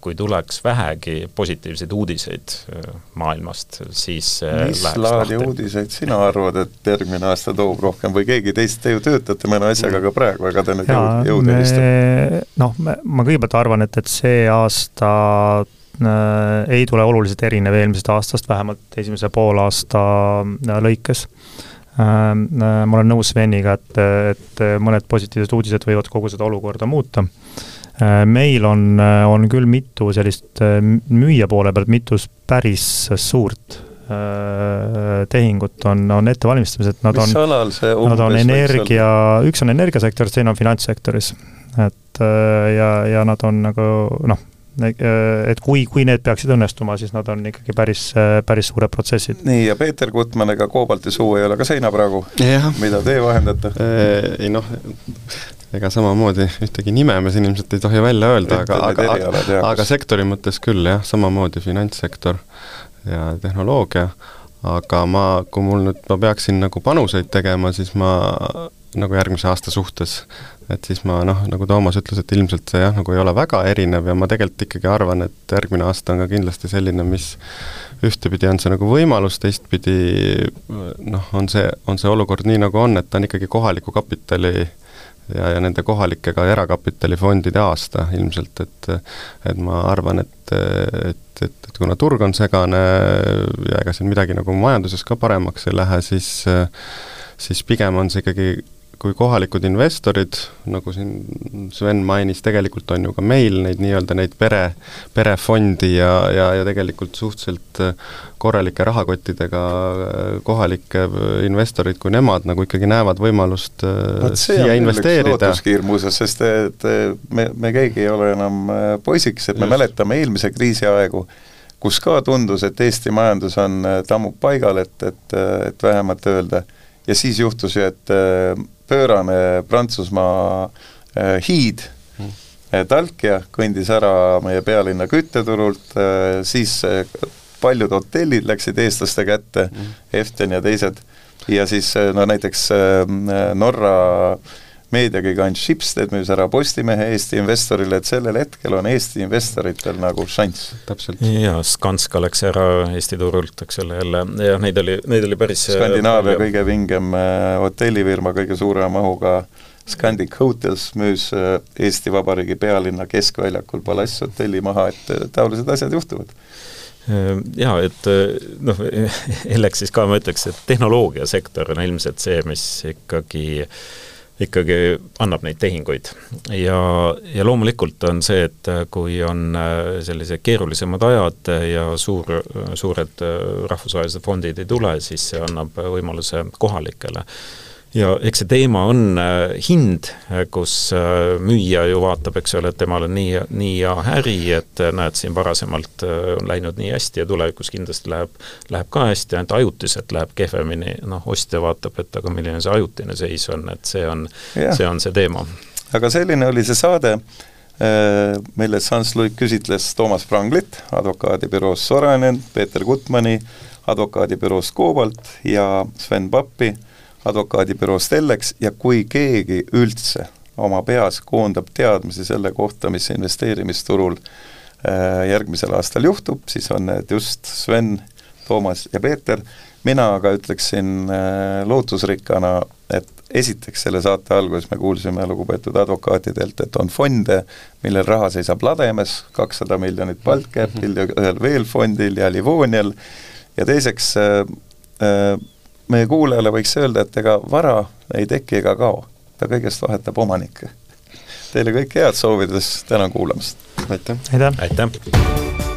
kui tuleks vähegi positiivseid uudiseid äh, maailmast, siis mis laadi uudiseid sina arvad, et järgmine aasta toob rohkem või keegi teist, te ju töötate mõne asjaga ka praegu, ega te nüüd jõud, jõudu ei istu? noh, ma kõigepealt arvan, et, et see aasta äh, ei tule oluliselt erinev eelmisest aastast, vähemalt esimese poolaasta äh, lõikes. Äh, äh, ma olen nõus Sveniga, et, et mõned positiivsed uudised võivad kogu seda olukorda muuta. Äh, meil on, äh, on küll mitu sellist äh, müüja poole pealt, mitu päris suurt tehingut on, on ettevalmistamised, nad Mis on, nad on energia, üks on energiasektoris, teine on finantssektoris. et ja, ja nad on nagu noh, et kui, kui need peaksid õnnestuma, siis nad on ikkagi päris, päris suured protsessid. nii, ja Peeter Gutmann, ega koobalti suu ei ole ka seina praegu, mida teie vahendate? Ei noh, ega samamoodi ühtegi nime me siin ilmselt ei tohi välja öelda, aga, aga, aga, aga sektori mõttes küll jah, samamoodi finantssektor ja tehnoloogia, aga ma, kui mul nüüd, ma peaksin nagu panuseid tegema, siis ma nagu järgmise aasta suhtes, et siis ma noh, nagu Toomas ütles, et ilmselt see jah, nagu ei ole väga erinev ja ma tegelikult ikkagi arvan, et järgmine aasta on ka kindlasti selline, mis ühtepidi on see nagu võimalus, teistpidi noh, on see, on see olukord nii, nagu on, et ta on ikkagi kohaliku kapitali äh, ja, ja nende kohalike ka erakapitalifondide aasta ilmselt, et et ma arvan, et, et, et, et kuna turg on segane ja ega siin midagi nagu majanduses ka paremaks ei lähe, siis siis pigem on see ikkagi kui kohalikud investorid, nagu siin Sven mainis, tegelikult on ju ka meil neid nii-öelda neid pere, perefondi ja, ja, ja tegelikult suhteliselt äh, korralike rahakottidega äh, kohalikke äh, investorid, kui nemad nagu ikkagi näevad võimalust Vaat siia investeerida. lootuskiir muuseas, sest et me, me keegi ei ole enam poisiks, et me Just. mäletame eelmise kriisi aegu, kus ka tundus, et Eesti majandus on, tammub paigal, et, et, et vähemalt öelda ja siis juhtus ju, et pöörane Prantsusmaa hiid mm. Talkia kõndis ära meie pealinna kütteturult, siis paljud hotellid läksid eestlaste kätte mm., Eften ja teised, ja siis no näiteks Norra meediagigant Schibsted müüs ära Postimehe Eesti investorile, et sellel hetkel on Eesti investoritel nagu šanss. täpselt. jaa, Skanska läks ära Eesti turult, eks ole, jälle, jah, neid oli, neid oli päris äh, Skandinaavia palju. kõige vingem äh, hotellifirma, kõige suurema mahuga Scandic Hotels müüs äh, Eesti Vabariigi pealinna keskväljakul Palass hotelli maha, et taolised asjad juhtuvad jaa, et noh, [laughs] Elleks siis ka ma ütleks, et tehnoloogiasektor on ilmselt see, mis ikkagi äh, ikkagi annab neid tehinguid. ja, ja loomulikult on see, et kui on äh, sellised keerulisemad ajad ja suur, suured äh, rahvusvahelised fondid ei tule, siis see annab võimaluse kohalikele ja eks see teema on äh, hind, äh, kus äh, müüja ju vaatab, eks ole, et temal on nii, nii hea äri, et näed, siin varasemalt on läinud nii hästi ja tulevikus kindlasti läheb, läheb ka hästi, ainult ajutiselt läheb kehvemini, noh, ostja vaatab, et aga milline see ajutine seis on, et see on, see on see teema. aga selline oli see saade, milles Hans Luik küsitles Toomas Pranglit advokaadibüroost Sorainen, Peeter Gutmani advokaadibüroost Koobalt ja Sven Pappi advokaadibüroo Stellex ja kui keegi üldse oma peas koondab teadmisi selle kohta, mis investeerimisturul äh, järgmisel aastal juhtub, siis on need just Sven, Toomas ja Peeter, mina aga ütleksin äh, lootusrikkana, et esiteks selle saate alguses me kuulsime lugupeetud advokaatidelt, et on fonde, millel raha seisab lademes, kakssada miljonit Baltcapil ja ühel veel fondil ja Livonial, ja teiseks äh, äh, meie kuulajale võiks öelda, et ega vara ei teki ega kao, ta kõigest vahetab omanikke. Teile kõike head soovides, tänan kuulamast! aitäh! aitäh, aitäh.!